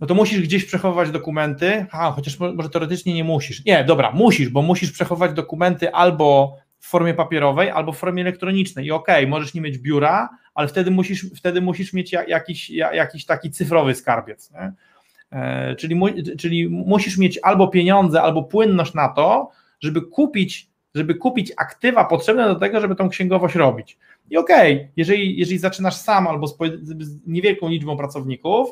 no to musisz gdzieś przechowywać dokumenty, a chociaż może teoretycznie nie musisz. Nie, dobra, musisz, bo musisz przechowywać dokumenty albo w formie papierowej, albo w formie elektronicznej. I okej, okay, możesz nie mieć biura, ale wtedy musisz, wtedy musisz mieć jakiś, jakiś taki cyfrowy skarbiec. Nie? E, czyli, czyli musisz mieć albo pieniądze, albo płynność na to, żeby kupić żeby kupić aktywa potrzebne do tego, żeby tą księgowość robić. I okej, okay, jeżeli, jeżeli zaczynasz sam albo z, z niewielką liczbą pracowników,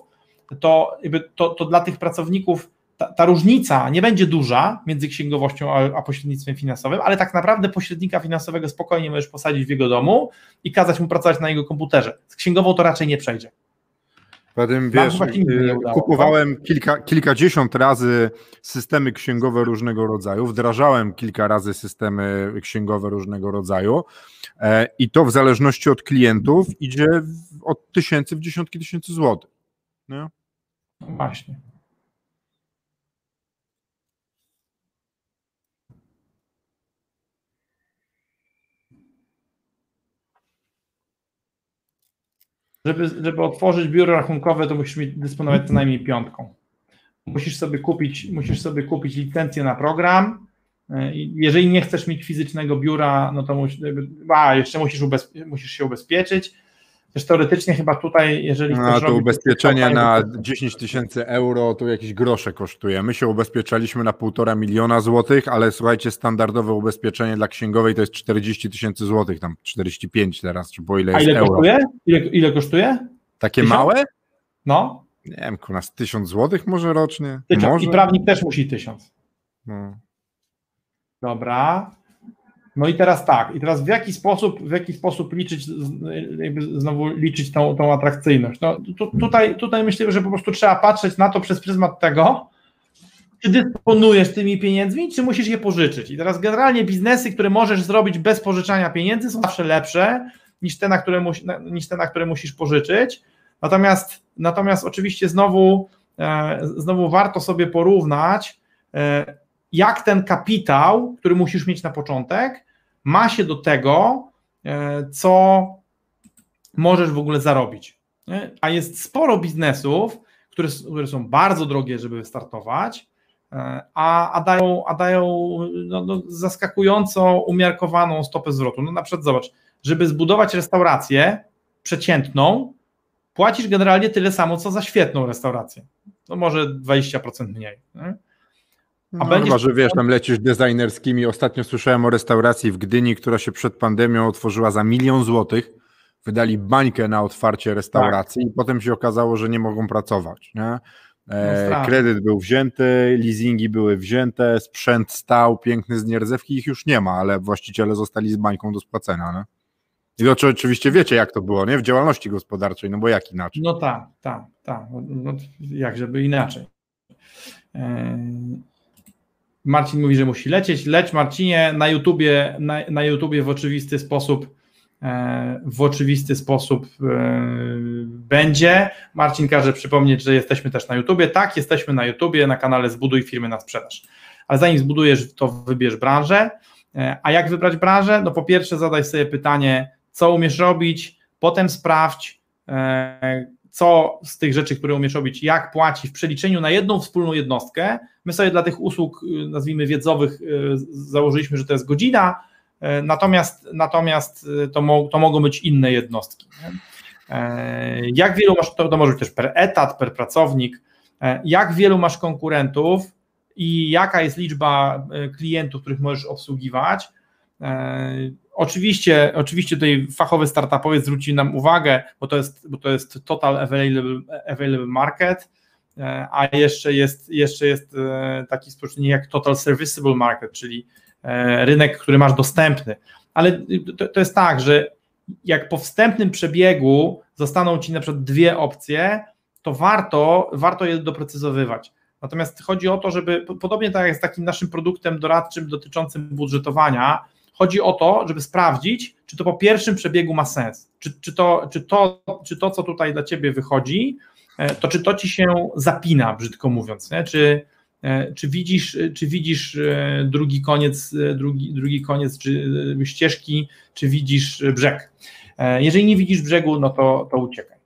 to, to, to dla tych pracowników ta, ta, różnica nie będzie duża między księgowością a, a, pośrednictwem finansowym, ale tak naprawdę pośrednika finansowego spokojnie możesz posadzić w jego domu i kazać mu pracować na jego komputerze. Z księgową to raczej nie przejdzie. Potem wiesz, y, kupowałem kilka, kilkadziesiąt razy systemy księgowe różnego rodzaju, wdrażałem kilka razy systemy księgowe różnego rodzaju e, i to w zależności od klientów idzie od tysięcy w dziesiątki tysięcy złotych. No właśnie. Żeby, żeby otworzyć biuro rachunkowe, to musisz dysponować co najmniej piątką. Musisz sobie kupić, musisz sobie kupić licencję na program. E, jeżeli nie chcesz mieć fizycznego biura, no to musisz, a, jeszcze musisz, ubezpie- musisz się ubezpieczyć też teoretycznie chyba tutaj, jeżeli no, to ubezpieczenie na 10 tysięcy euro to jakieś grosze kosztuje. My się ubezpieczaliśmy na półtora miliona złotych, ale słuchajcie, standardowe ubezpieczenie dla księgowej to jest 40 tysięcy złotych, tam 45 teraz, czy po ile jest A ile euro. kosztuje? Ile, ile kosztuje? Takie tysiąc? małe? No. Nie wiem, kurwa, 1000 złotych może rocznie? Tysiąc. Może? I prawnik też musi tysiąc. No. Dobra. No i teraz tak, i teraz w jaki sposób, w jaki sposób liczyć, znowu liczyć tą, tą atrakcyjność? No tu, tutaj, tutaj myślę, że po prostu trzeba patrzeć na to przez pryzmat tego, czy dysponujesz tymi pieniędzmi, czy musisz je pożyczyć. I teraz generalnie biznesy, które możesz zrobić bez pożyczania pieniędzy są zawsze lepsze niż te, na które, musi, niż te, na które musisz pożyczyć. Natomiast, natomiast oczywiście znowu, e, znowu warto sobie porównać, e, jak ten kapitał, który musisz mieć na początek, ma się do tego, e, co możesz w ogóle zarobić. A jest sporo biznesów, które, które są bardzo drogie, żeby wystartować, e, a, a dają, a dają no, no, zaskakująco umiarkowaną stopę zwrotu. No na przykład zobacz, żeby zbudować restaurację przeciętną, płacisz generalnie tyle samo, co za świetną restaurację. No może 20% mniej. Nie? A no, będziesz... Chyba, że wiesz, tam lecisz designerskimi. Ostatnio słyszałem o restauracji w Gdyni, która się przed pandemią otworzyła za milion złotych. Wydali bańkę na otwarcie restauracji tak. i potem się okazało, że nie mogą pracować. Nie? E, no kredyt był wzięty, leasingi były wzięte, sprzęt stał, piękny z nierdzewki, ich już nie ma, ale właściciele zostali z bańką do spłacenia. Nie? I to oczywiście wiecie, jak to było, nie? W działalności gospodarczej, no bo jak inaczej? No tak, tak, tak. No, no jak żeby inaczej. Marcin mówi, że musi lecieć. Leć Marcinie na YouTubie, na, na YouTubie w oczywisty sposób e, w oczywisty sposób e, będzie. Marcin każe przypomnieć, że jesteśmy też na YouTubie. Tak, jesteśmy na YouTubie, na kanale Zbuduj firmy na sprzedaż. Ale zanim zbudujesz, to wybierz branżę. E, a jak wybrać branżę? No po pierwsze zadaj sobie pytanie, co umiesz robić, potem sprawdź, co z tych rzeczy, które umiesz robić, jak płaci w przeliczeniu na jedną wspólną jednostkę. My sobie dla tych usług, y, nazwijmy wiedzowych, y, założyliśmy, że to jest godzina, y, natomiast, natomiast to, mo, to mogą być inne jednostki. E, jak wielu masz, to, to może być też per etat, per pracownik, e, jak wielu masz konkurentów i jaka jest liczba klientów, których możesz obsługiwać, e, Oczywiście, oczywiście tutaj fachowy startupowiec zwróci nam uwagę, bo to jest, bo to jest total available, available market, e, a jeszcze jest, jeszcze jest e, taki współczynnik jak total serviceable market, czyli e, rynek, który masz dostępny. Ale to, to jest tak, że jak po wstępnym przebiegu zostaną ci na przykład dwie opcje, to warto, warto je doprecyzowywać. Natomiast chodzi o to, żeby, podobnie tak jak z takim naszym produktem doradczym dotyczącym budżetowania, chodzi o to, żeby sprawdzić, czy to po pierwszym przebiegu ma sens, czy, czy, to, czy, to, czy to, co tutaj dla ciebie wychodzi, e, to czy to ci się zapina, brzydko mówiąc, nie? Czy, e, czy widzisz, czy widzisz e, drugi koniec, drugi, drugi koniec czy ścieżki, czy widzisz brzeg. Jeżeli nie widzisz brzegu, no to, to uciekaj.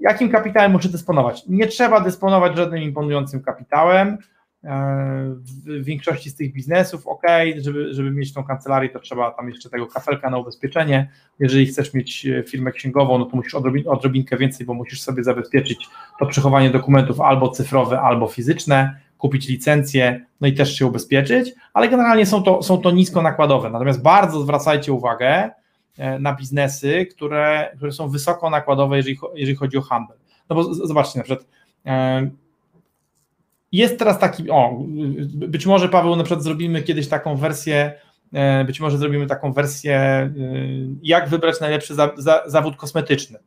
Jakim kapitałem muszę dysponować? Nie trzeba dysponować żadnym imponującym kapitałem. W większości z tych biznesów, ok, żeby, żeby mieć tą kancelarię, to trzeba tam jeszcze tego kafelka na ubezpieczenie. Jeżeli chcesz mieć e, firmę księgową, no to musisz odrobin, odrobinkę więcej, bo musisz sobie zabezpieczyć to przechowanie dokumentów albo cyfrowe, albo fizyczne, kupić licencję, no i też się ubezpieczyć, ale generalnie są to, są to nisko nakładowe. Natomiast bardzo zwracajcie uwagę e, na biznesy, które, które są wysoko nakładowe, jeżeli, jeżeli chodzi o handel. No bo zobaczcie, na przykład e, jest teraz taki, o, być może Paweł, na przykład zrobimy kiedyś taką wersję, e, być może zrobimy taką wersję, e, jak wybrać najlepszy za, za, zawód kosmetyczny.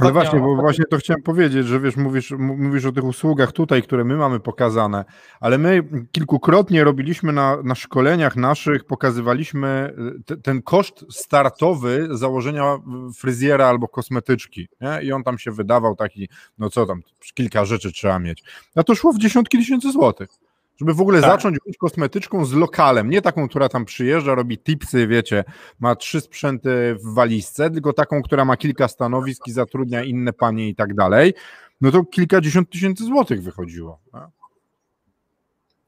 Ale właśnie, bo właśnie to chciałem powiedzieć, że wiesz, mówisz, mówisz o tych usługach tutaj, które my mamy pokazane, ale my kilkukrotnie robiliśmy na, na szkoleniach naszych, pokazywaliśmy te, ten koszt startowy założenia fryzjera albo kosmetyczki. Nie? I on tam się wydawał taki, no co tam, kilka rzeczy trzeba mieć. A to szło w dziesiątki tysięcy złotych żeby w ogóle tak. zacząć być kosmetyczką z lokalem, nie taką, która tam przyjeżdża, robi tipsy, wiecie, ma trzy sprzęty w walizce, tylko taką, która ma kilka stanowisk i zatrudnia inne panie i tak dalej, no to kilkadziesiąt tysięcy złotych wychodziło.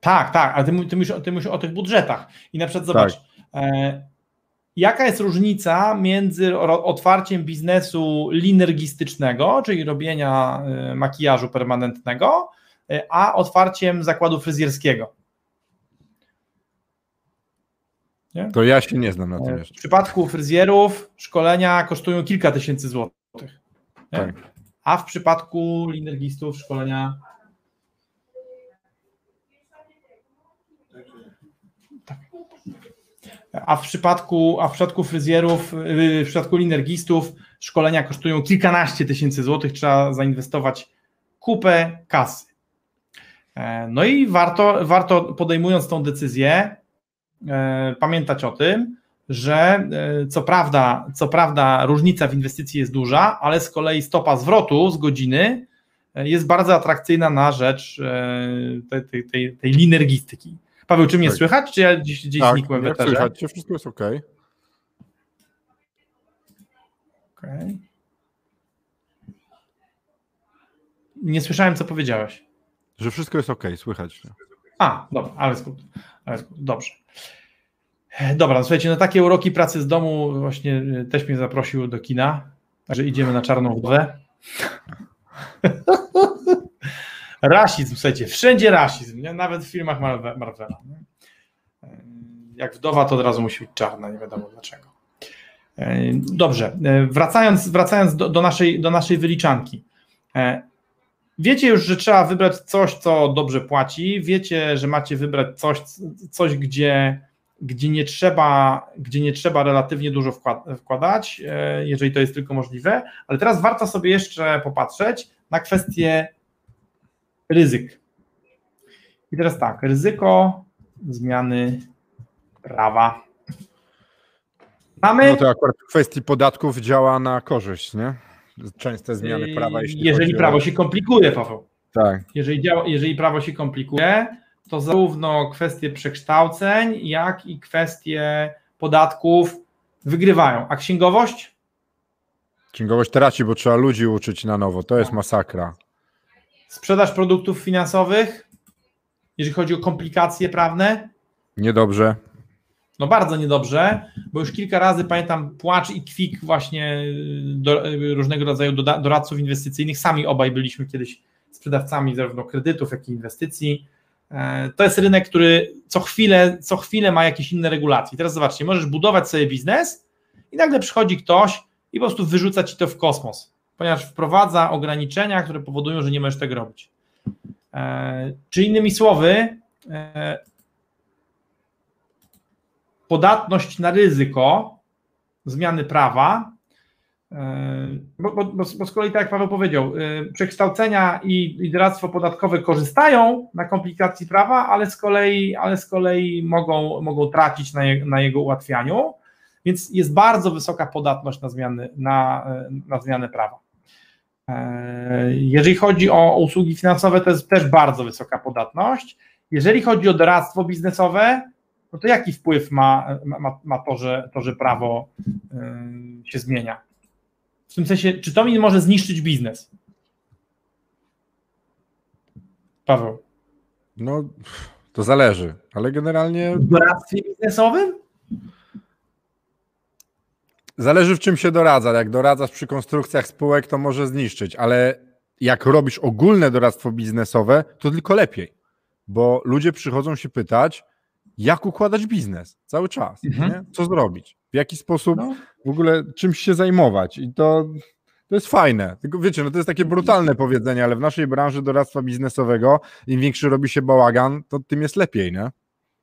Tak, tak, ale ty, ty, mówisz, ty mówisz o tych budżetach i na przykład zobacz, tak. e, jaka jest różnica między otwarciem biznesu linergistycznego, czyli robienia e, makijażu permanentnego, a otwarciem zakładu fryzjerskiego. Nie? To ja się nie znam na tym e, jeszcze. W przypadku fryzjerów szkolenia kosztują kilka tysięcy złotych. Tak. A w przypadku linergistów szkolenia tak. A w przypadku, a w przypadku fryzjerów, y, w przypadku linergistów szkolenia kosztują kilkanaście tysięcy złotych, trzeba zainwestować kupę kasy. E, no i warto, warto podejmując tą decyzję, e, pamiętać o tym, że e, co prawda, co prawda różnica w inwestycji jest duża, ale z kolei stopa zwrotu z godziny jest bardzo atrakcyjna na rzecz tej, tej, tej, tej linergistyki. Paweł, czy mnie tak. słychać, czy ja gdzieś, gdzieś tak, znikłem w eterze? słychać wszystko jest ok. okay. Nie słyszałem, co powiedziałeś. Że wszystko jest ok, słychać. A, dobra, ale ale dobrze. Dobra, no słuchajcie, no takie uroki pracy z domu właśnie e, też mnie zaprosił do kina, także idziemy na czarną wdowę. rasizm, słuchajcie, wszędzie rasizm, nie? nawet w filmach Marvela. Nie? E, jak wdowa, to od razu musi być czarna, nie wiadomo dlaczego. E, dobrze, wracając, wracając do, do, naszej, do naszej wyliczanki. Wiecie już, że trzeba wybrać coś, co dobrze płaci, wiecie, że macie wybrać coś, coś gdzie, gdzie, nie trzeba, gdzie nie trzeba relatywnie dużo wkładać, e, jeżeli to jest tylko możliwe, ale teraz warto sobie jeszcze popatrzeć na kwestię ryzyk. I teraz tak, ryzyko zmiany prawa. Mamy... No to akurat w kwestii podatków działa na korzyść, nie? Częste zmiany prawa. Jeśli jeżeli prawo o... się komplikuje, Paweł. Tak. Jeżeli, działa, jeżeli prawo się komplikuje, to zarówno kwestie przekształceń, jak i kwestie podatków wygrywają. A księgowość? Księgowość traci, bo trzeba ludzi uczyć na nowo. To jest masakra. Sprzedaż produktów finansowych, jeżeli chodzi o komplikacje prawne? Niedobrze. No bardzo niedobrze, bo już kilka razy pamiętam płacz i kwik właśnie do, różnego rodzaju doradców inwestycyjnych. Sami obaj byliśmy kiedyś sprzedawcami zarówno kredytów, jak i inwestycji. E, to jest rynek, który co chwilę, co chwilę ma jakieś inne regulacje. Teraz zobaczcie, możesz budować sobie biznes i nagle przychodzi ktoś i po prostu wyrzuca ci to w kosmos, ponieważ wprowadza ograniczenia, które powodują, że nie możesz tego robić. E, czy innymi słowy, e, podatność na ryzyko zmiany prawa, bo, bo, bo, z kolei, tak jak Paweł powiedział, przekształcenia i, i doradztwo podatkowe korzystają na komplikacji prawa, ale z kolei, ale z kolei mogą, mogą tracić na, je, na jego ułatwianiu, więc jest bardzo wysoka podatność na zmiany, na, na zmiany prawa. Jeżeli chodzi o usługi finansowe, to jest też bardzo wysoka podatność. Jeżeli chodzi o doradztwo biznesowe, no to jaki wpływ ma, ma, ma to, że, to, że prawo się zmienia? W tym sensie, czy to mi może zniszczyć biznes? Paweł. No, to zależy, ale generalnie. W doradztwie biznesowym? Zależy w czym się doradza. Jak doradzasz przy konstrukcjach spółek, to może zniszczyć, ale jak robisz ogólne doradztwo biznesowe, to tylko lepiej, bo ludzie przychodzą się pytać, jak układać biznes cały czas, mhm. co zrobić, w jaki sposób no. w ogóle czymś się zajmować i to, to jest fajne, tylko wiecie, no to jest takie brutalne powiedzenie, ale w naszej branży doradztwa biznesowego im większy robi się bałagan, to tym jest lepiej, nie?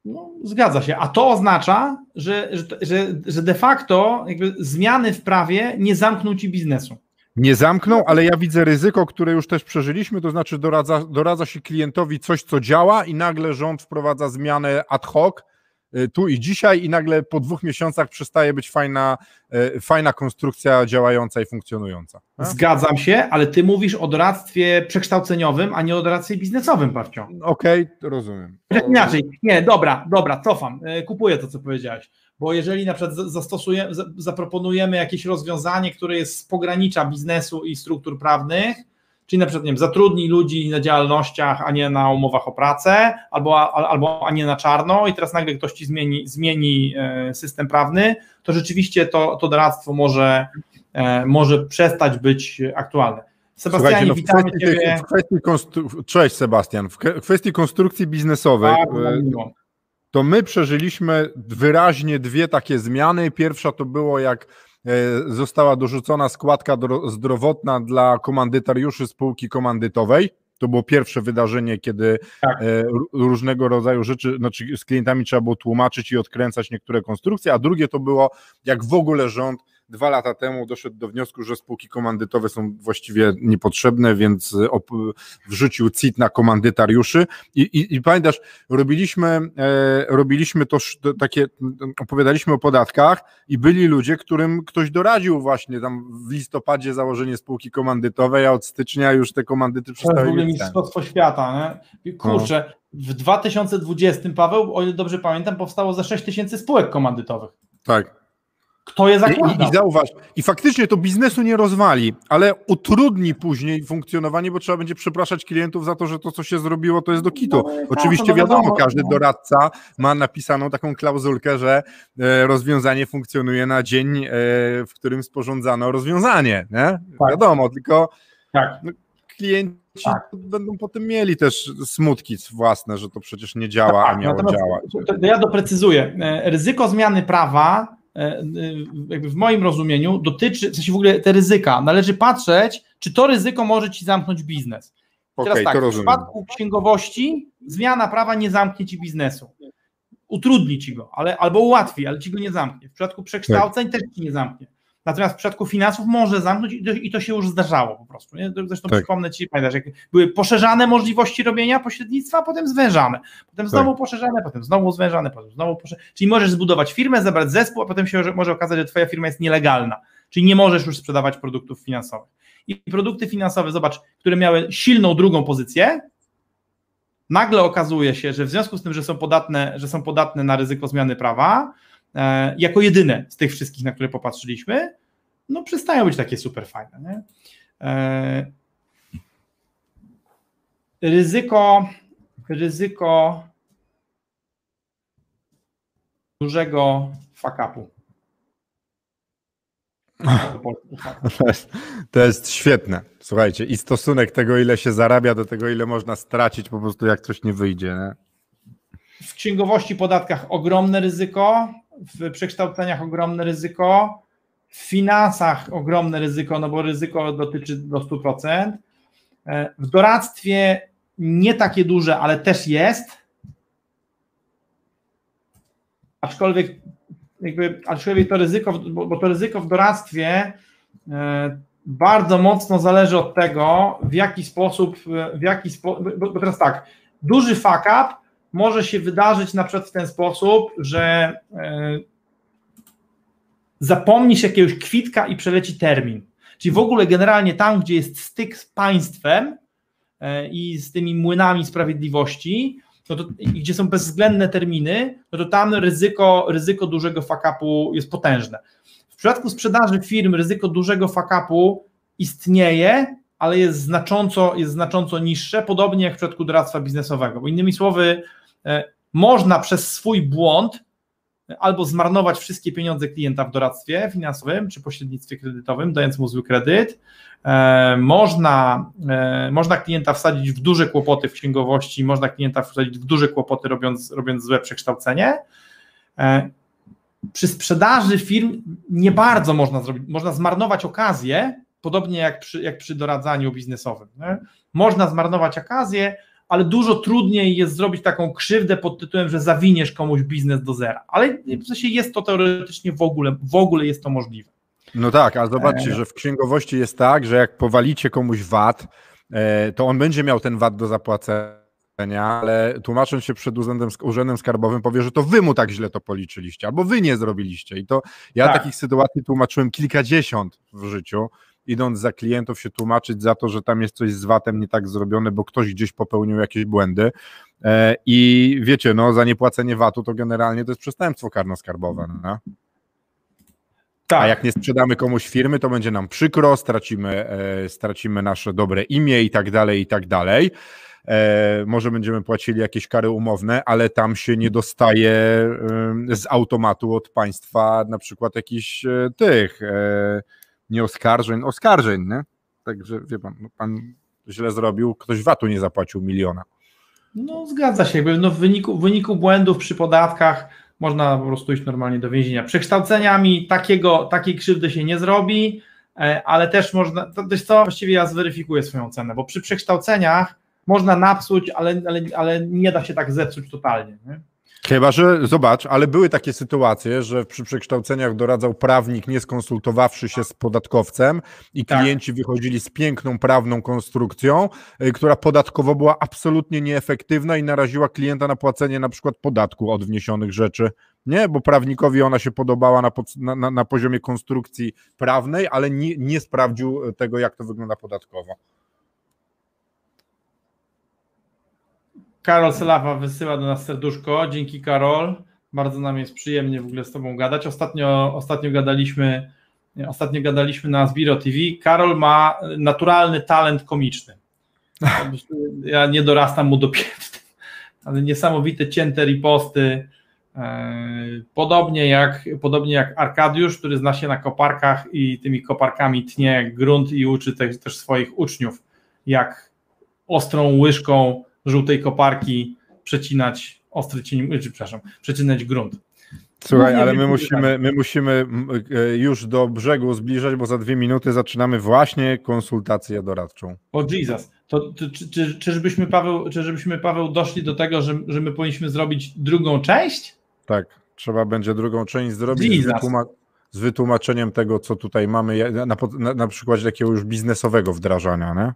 No, zgadza się, a to oznacza, że, że, że de facto zmiany w prawie nie zamkną ci biznesu. Nie zamkną, ale ja widzę ryzyko, które już też przeżyliśmy, to znaczy doradza, doradza się klientowi coś, co działa i nagle rząd wprowadza zmianę ad hoc, y, tu i dzisiaj i nagle po dwóch miesiącach przestaje być fajna, y, fajna konstrukcja działająca i funkcjonująca. Zgadzam się, ale ty mówisz o doradztwie przekształceniowym, a nie o doradztwie biznesowym, Pawcio. Okej, okay, rozumiem. Inaczej, nie, dobra, dobra, cofam, y, kupuję to, co powiedziałeś bo jeżeli na przykład zastosujemy, zaproponujemy jakieś rozwiązanie, które jest z pogranicza biznesu i struktur prawnych, czyli na przykład nie wiem, zatrudnij ludzi na działalnościach, a nie na umowach o pracę, albo, albo a nie na czarno i teraz nagle ktoś ci zmieni, zmieni e, system prawny, to rzeczywiście to, to doradztwo może, e, może przestać być aktualne. Sebastianie, no witamy kwestii, Ciebie. W kwestii konstru... Cześć Sebastian. W kwestii konstrukcji biznesowej. Tak, to my przeżyliśmy wyraźnie dwie takie zmiany. Pierwsza to było jak e, została dorzucona składka zdrowotna dla komandytariuszy spółki komandytowej. To było pierwsze wydarzenie, kiedy tak. E, różnego rodzaju rzeczy, znaczy z klientami trzeba było tłumaczyć i odkręcać niektóre konstrukcje, a drugie to było, jak w ogóle rząd dwa lata temu doszedł do wniosku, że spółki komandytowe są właściwie niepotrzebne, więc wrzucił CIT na komandytariuszy i, i, i pamiętasz, robiliśmy, e, robiliśmy to takie, opowiadaliśmy o podatkach i byli ludzie, którym ktoś doradził właśnie tam w listopadzie założenie spółki komandytowej, a od stycznia już te komandyty przestały To jest w ogóle mistrzostwo świata, nie? Kurczę, no. w 2020, Paweł, o ile dobrze pamiętam, powstało za 6 tysięcy spółek komandytowych. Tak. Kto je zakłada? I, I, zauważ, i faktycznie to biznesu nie rozwali, ale utrudni później funkcjonowanie, bo trzeba będzie przepraszać klientów za to, że to, co się zrobiło, to jest do kitu. No, tak, Oczywiście tak, wiadomo, wiadomo, każdy no. doradca ma napisaną taką klauzulkę, że e, rozwiązanie funkcjonuje na dzień, e, w którym sporządzano rozwiązanie. Nie? Tak. Wiadomo, tylko tak. no, klienci tak. będą potem mieli też smutki własne, że to przecież nie działa, tak, a miało działać. To, to ja doprecyzuję. E, ryzyko zmiany prawa jakby w moim rozumieniu dotyczy, w sensie w ogóle te ryzyka, należy patrzeć, czy to ryzyko może ci zamknąć biznes. Teraz okay, tak, w przypadku księgowości zmiana prawa nie zamknie ci biznesu. Utrudni ci go, ale, albo ułatwi, ale ci go nie zamknie. W przypadku przekształceń tak. też ci nie zamknie. Natomiast w przypadku finansów może zamknąć i to, i to się już zdarzało po prostu. Nie? Zresztą tak. przypomnę Ci, pamiętasz, jak były poszerzane możliwości robienia pośrednictwa, a potem zwężane. Potem znowu tak. poszerzane, potem znowu zwężane, potem znowu poszerzane. Czyli możesz zbudować firmę, zebrać zespół, a potem się może okazać, że Twoja firma jest nielegalna. Czyli nie możesz już sprzedawać produktów finansowych. I produkty finansowe, zobacz, które miały silną drugą pozycję, nagle okazuje się, że w związku z tym, że są podatne, że są podatne na ryzyko zmiany prawa, jako jedyne z tych wszystkich, na które popatrzyliśmy, no przestają być takie super fajne. Nie? E, ryzyko, ryzyko dużego fakapu. To jest, to jest świetne. Słuchajcie, i stosunek tego, ile się zarabia, do tego, ile można stracić, po prostu jak coś nie wyjdzie. Nie? W księgowości, podatkach ogromne ryzyko, w przekształceniach ogromne ryzyko, w finansach ogromne ryzyko, no bo ryzyko dotyczy do 100%. E, w doradztwie nie takie duże, ale też jest. Aczkolwiek jakby, aczkolwiek to ryzyko, bo, bo to ryzyko w doradztwie e, bardzo mocno zależy od tego, w jaki sposób, w jaki sposób, bo, bo teraz tak, duży fuck up może się wydarzyć na przykład w ten sposób, że e, zapomnisz jakiegoś kwitka i przeleci termin. Czyli w ogóle generalnie tam, gdzie jest styk z państwem e, i z tymi młynami sprawiedliwości, no to, gdzie są bezwzględne terminy, no to tam ryzyko, ryzyko dużego fakapu jest potężne. W przypadku sprzedaży firm ryzyko dużego fakapu istnieje, ale jest znacząco, jest znacząco niższe, podobnie jak w przypadku doradztwa biznesowego. Bo innymi słowy, można przez swój błąd albo zmarnować wszystkie pieniądze klienta w doradztwie finansowym czy pośrednictwie kredytowym, dając mu zły kredyt. E, można, e, można klienta wsadzić w duże kłopoty w księgowości, można klienta wsadzić w duże kłopoty, robiąc, robiąc złe przekształcenie. E, przy sprzedaży firm nie bardzo można zrobić, można zmarnować okazję, podobnie jak przy, jak przy doradzaniu biznesowym. Nie? Można zmarnować okazję, ale dużo trudniej jest zrobić taką krzywdę pod tytułem, że zawiniesz komuś biznes do zera. Ale w sensie jest to teoretycznie w ogóle, w ogóle jest to możliwe. No tak, a zobaczcie, e... że w księgowości jest tak, że jak powalicie komuś VAT, e, to on będzie miał ten VAT do zapłacenia, ale tłumacząc się przed urzędem, urzędem skarbowym powie, że to wy mu tak źle to policzyliście, albo wy nie zrobiliście. I to ja tak. takich sytuacji tłumaczyłem kilkadziesiąt w życiu idąc za klientów się tłumaczyć za to, że tam jest coś z VAT-em nie tak zrobione, bo ktoś gdzieś popełnił jakieś błędy. E, I wiecie, no za niepłacenie VAT-u to generalnie to jest przestępstwo karno-skarbowe. No? Tak. A jak nie sprzedamy komuś firmy, to będzie nam przykro, stracimy, e, stracimy nasze dobre imię i tak dalej, i tak dalej. E, może będziemy płacili jakieś kary umowne, ale tam się nie dostaje e, z automatu od państwa na przykład jakichś tych nie oskarżeń, oskarżeń, nie? Także wie pan, no pan źle zrobił, ktoś VAT-u nie zapłacił miliona. No zgadza się, no w, wyniku, w wyniku błędów przy podatkach można po prostu iść normalnie do więzienia. Przekształceniami takiego, takiej krzywdy się nie zrobi, e, ale też można, to też co, właściwie ja zweryfikuję swoją cenę, bo przy przekształceniach można napsuć, ale, ale, ale nie da się tak zepsuć totalnie. Nie? Chyba, że zobacz, ale były takie sytuacje, że przy przekształceniach doradzał prawnik, nie skonsultowawszy się z podatkowcem, i tak. klienci wychodzili z piękną prawną konstrukcją, y, która podatkowo była absolutnie nieefektywna i naraziła klienta na płacenie na przykład podatku od wniesionych rzeczy. Nie, bo prawnikowi ona się podobała na, na, na poziomie konstrukcji prawnej, ale nie, nie sprawdził tego, jak to wygląda podatkowo. Karol Selawa wysyła do nas serduszko. Dzięki Karol. Bardzo nam jest przyjemnie w ogóle z Tobą gadać. Ostatnio, ostatnio gadaliśmy ostatnio gadaliśmy na Zbiro TV. Karol ma naturalny talent komiczny. Ja nie dorastam mu do pięty, ale niesamowite cięte riposty. E, podobnie jak, podobnie jak Arkadiusz, który zna się na koparkach i tymi koparkami tnie grunt i uczy też, też swoich uczniów, jak ostrą łyżką żółtej koparki przecinać ostry cień, czy, przepraszam, przecinać grunt. Słuchaj, ale my musimy, my musimy e, już do brzegu zbliżać, bo za dwie minuty zaczynamy właśnie konsultację doradczą. O Jesus, to, to czy, czy, czyżbyśmy, Paweł, czyżbyśmy Paweł doszli do tego, że, że my powinniśmy zrobić drugą część? Tak, trzeba będzie drugą część zrobić z, wytłuma z, wytłumaczeniem tego, co tutaj mamy, na, na, na przykładzie takiego już biznesowego wdrażania, nie?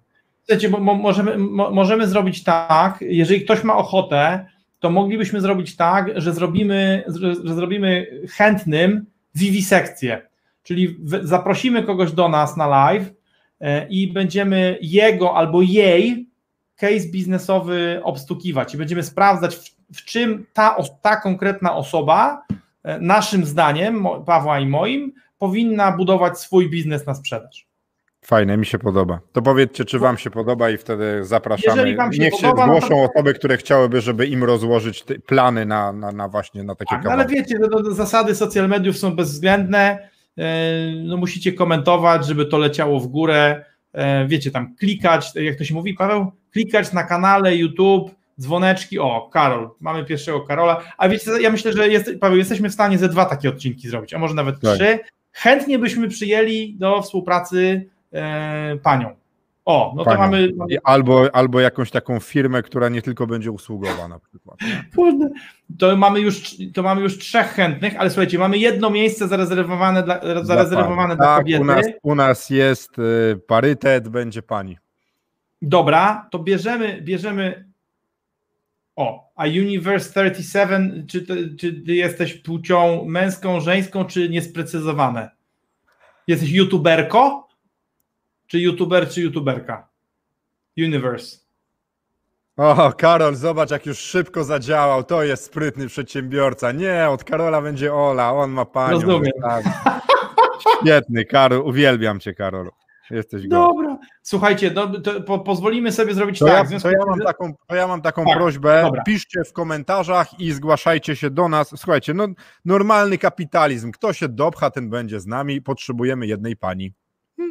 Słuchajcie, bo, możemy, mo, możemy zrobić tak, jeżeli ktoś ma ochotę, to moglibyśmy zrobić tak, że zrobimy, że, zrobimy chętnym wiwisekcję, czyli zaprosimy kogoś do nas na live e, i będziemy jego albo jej case biznesowy obstukiwać i będziemy sprawdzać, w, w czym ta, ta konkretna osoba, e, naszym zdaniem, Pawła i moim, powinna budować swój biznes na sprzedaż. Fajne, mi się podoba. To powiedzcie, czy Wam się podoba i wtedy zapraszamy. Jeżeli wam się Niech podoba, się zgłoszą no to... osoby, które chciałyby, żeby im rozłożyć plany na, na, na właśnie na takie tak, Ale wiecie, no, no, zasady social mediów są bezwzględne. E, no, musicie komentować, żeby to leciało w górę. E, wiecie, tam klikać, jak to się mówi, Paweł? Klikać na kanale YouTube, dzwoneczki. O, Karol, mamy pierwszego Karola. A wiecie, ja myślę, że jest, Paweł, jesteśmy w stanie ze dwa takie odcinki zrobić, a może nawet tak. trzy. Chętnie byśmy przyjęli do współpracy panią. O, no to Panią. mamy. I Albo, albo jakąś taką firmę, która nie tylko będzie usługowa na przykład. to mamy już, to mamy już trzech chętnych, ale słuchajcie, mamy jedno miejsce zarezerwowane dla, zarezerwowane dla tak, kobiety. u nas, u nas jest y, parytet, będzie pani. Dobra, to bierzemy, bierzemy. O, a Universe 37, czy, czy ty jesteś płcią męską, żeńską, czy niesprecyzowane? Jesteś youtuberko? Czy youtuber, czy youtuberka? Universe. O, Karol, zobacz, jak już szybko zadziałał. To jest sprytny przedsiębiorca. Nie, od Karola będzie Ola, on ma panią. Rozumiem. Tak. Świetny, Karol, uwielbiam cię, Karolu. Jesteś go. Dobra. Słuchajcie, no, to po, pozwolimy sobie zrobić To, tak. ja, w związku to, ja mam taką, to ja mam taką Tak, prośbę. dobra. Piszcie w komentarzach i zgłaszajcie się do nas. Słuchajcie, no, normalny kapitalizm. Kto się dopcha, ten będzie z nami. Potrzebujemy jednej pani.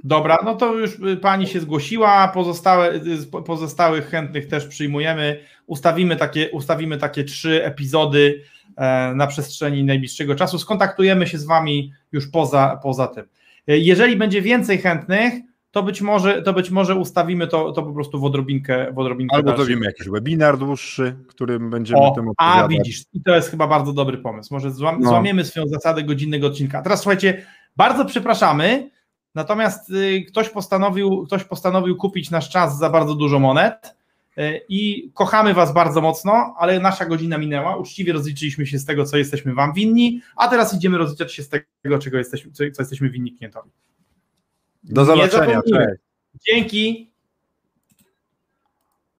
Dobra, no to już y, pani się zgłosiła, pozostałe, y, pozostałych chętnych też przyjmujemy. Ustawimy takie, ustawimy takie trzy epizody e, na przestrzeni najbliższego czasu. Skontaktujemy się z wami już poza, poza tym. E, Jeżeli będzie więcej chętnych, to być może, to być może ustawimy to, to po prostu w odrobinkę, w odrobinkę Albo dalszej. zrobimy jakiś webinar dłuższy, którym będziemy O, tym a opowiadać. widzisz, i to jest chyba bardzo dobry pomysł. Może złam, No. złamiemy swoją zasadę godzinnego odcinka. A Teraz słuchajcie, bardzo przepraszamy, natomiast y, ktoś, postanowił, ktoś postanowił kupić nasz czas za bardzo dużo monet y, i kochamy Was bardzo mocno, ale nasza godzina minęła. Uczciwie rozliczyliśmy się z tego, co jesteśmy Wam winni, a teraz idziemy rozliczać się z tego, czego jesteśmy, co, jesteśmy winni klientowi. Do zobaczenia. Dzięki.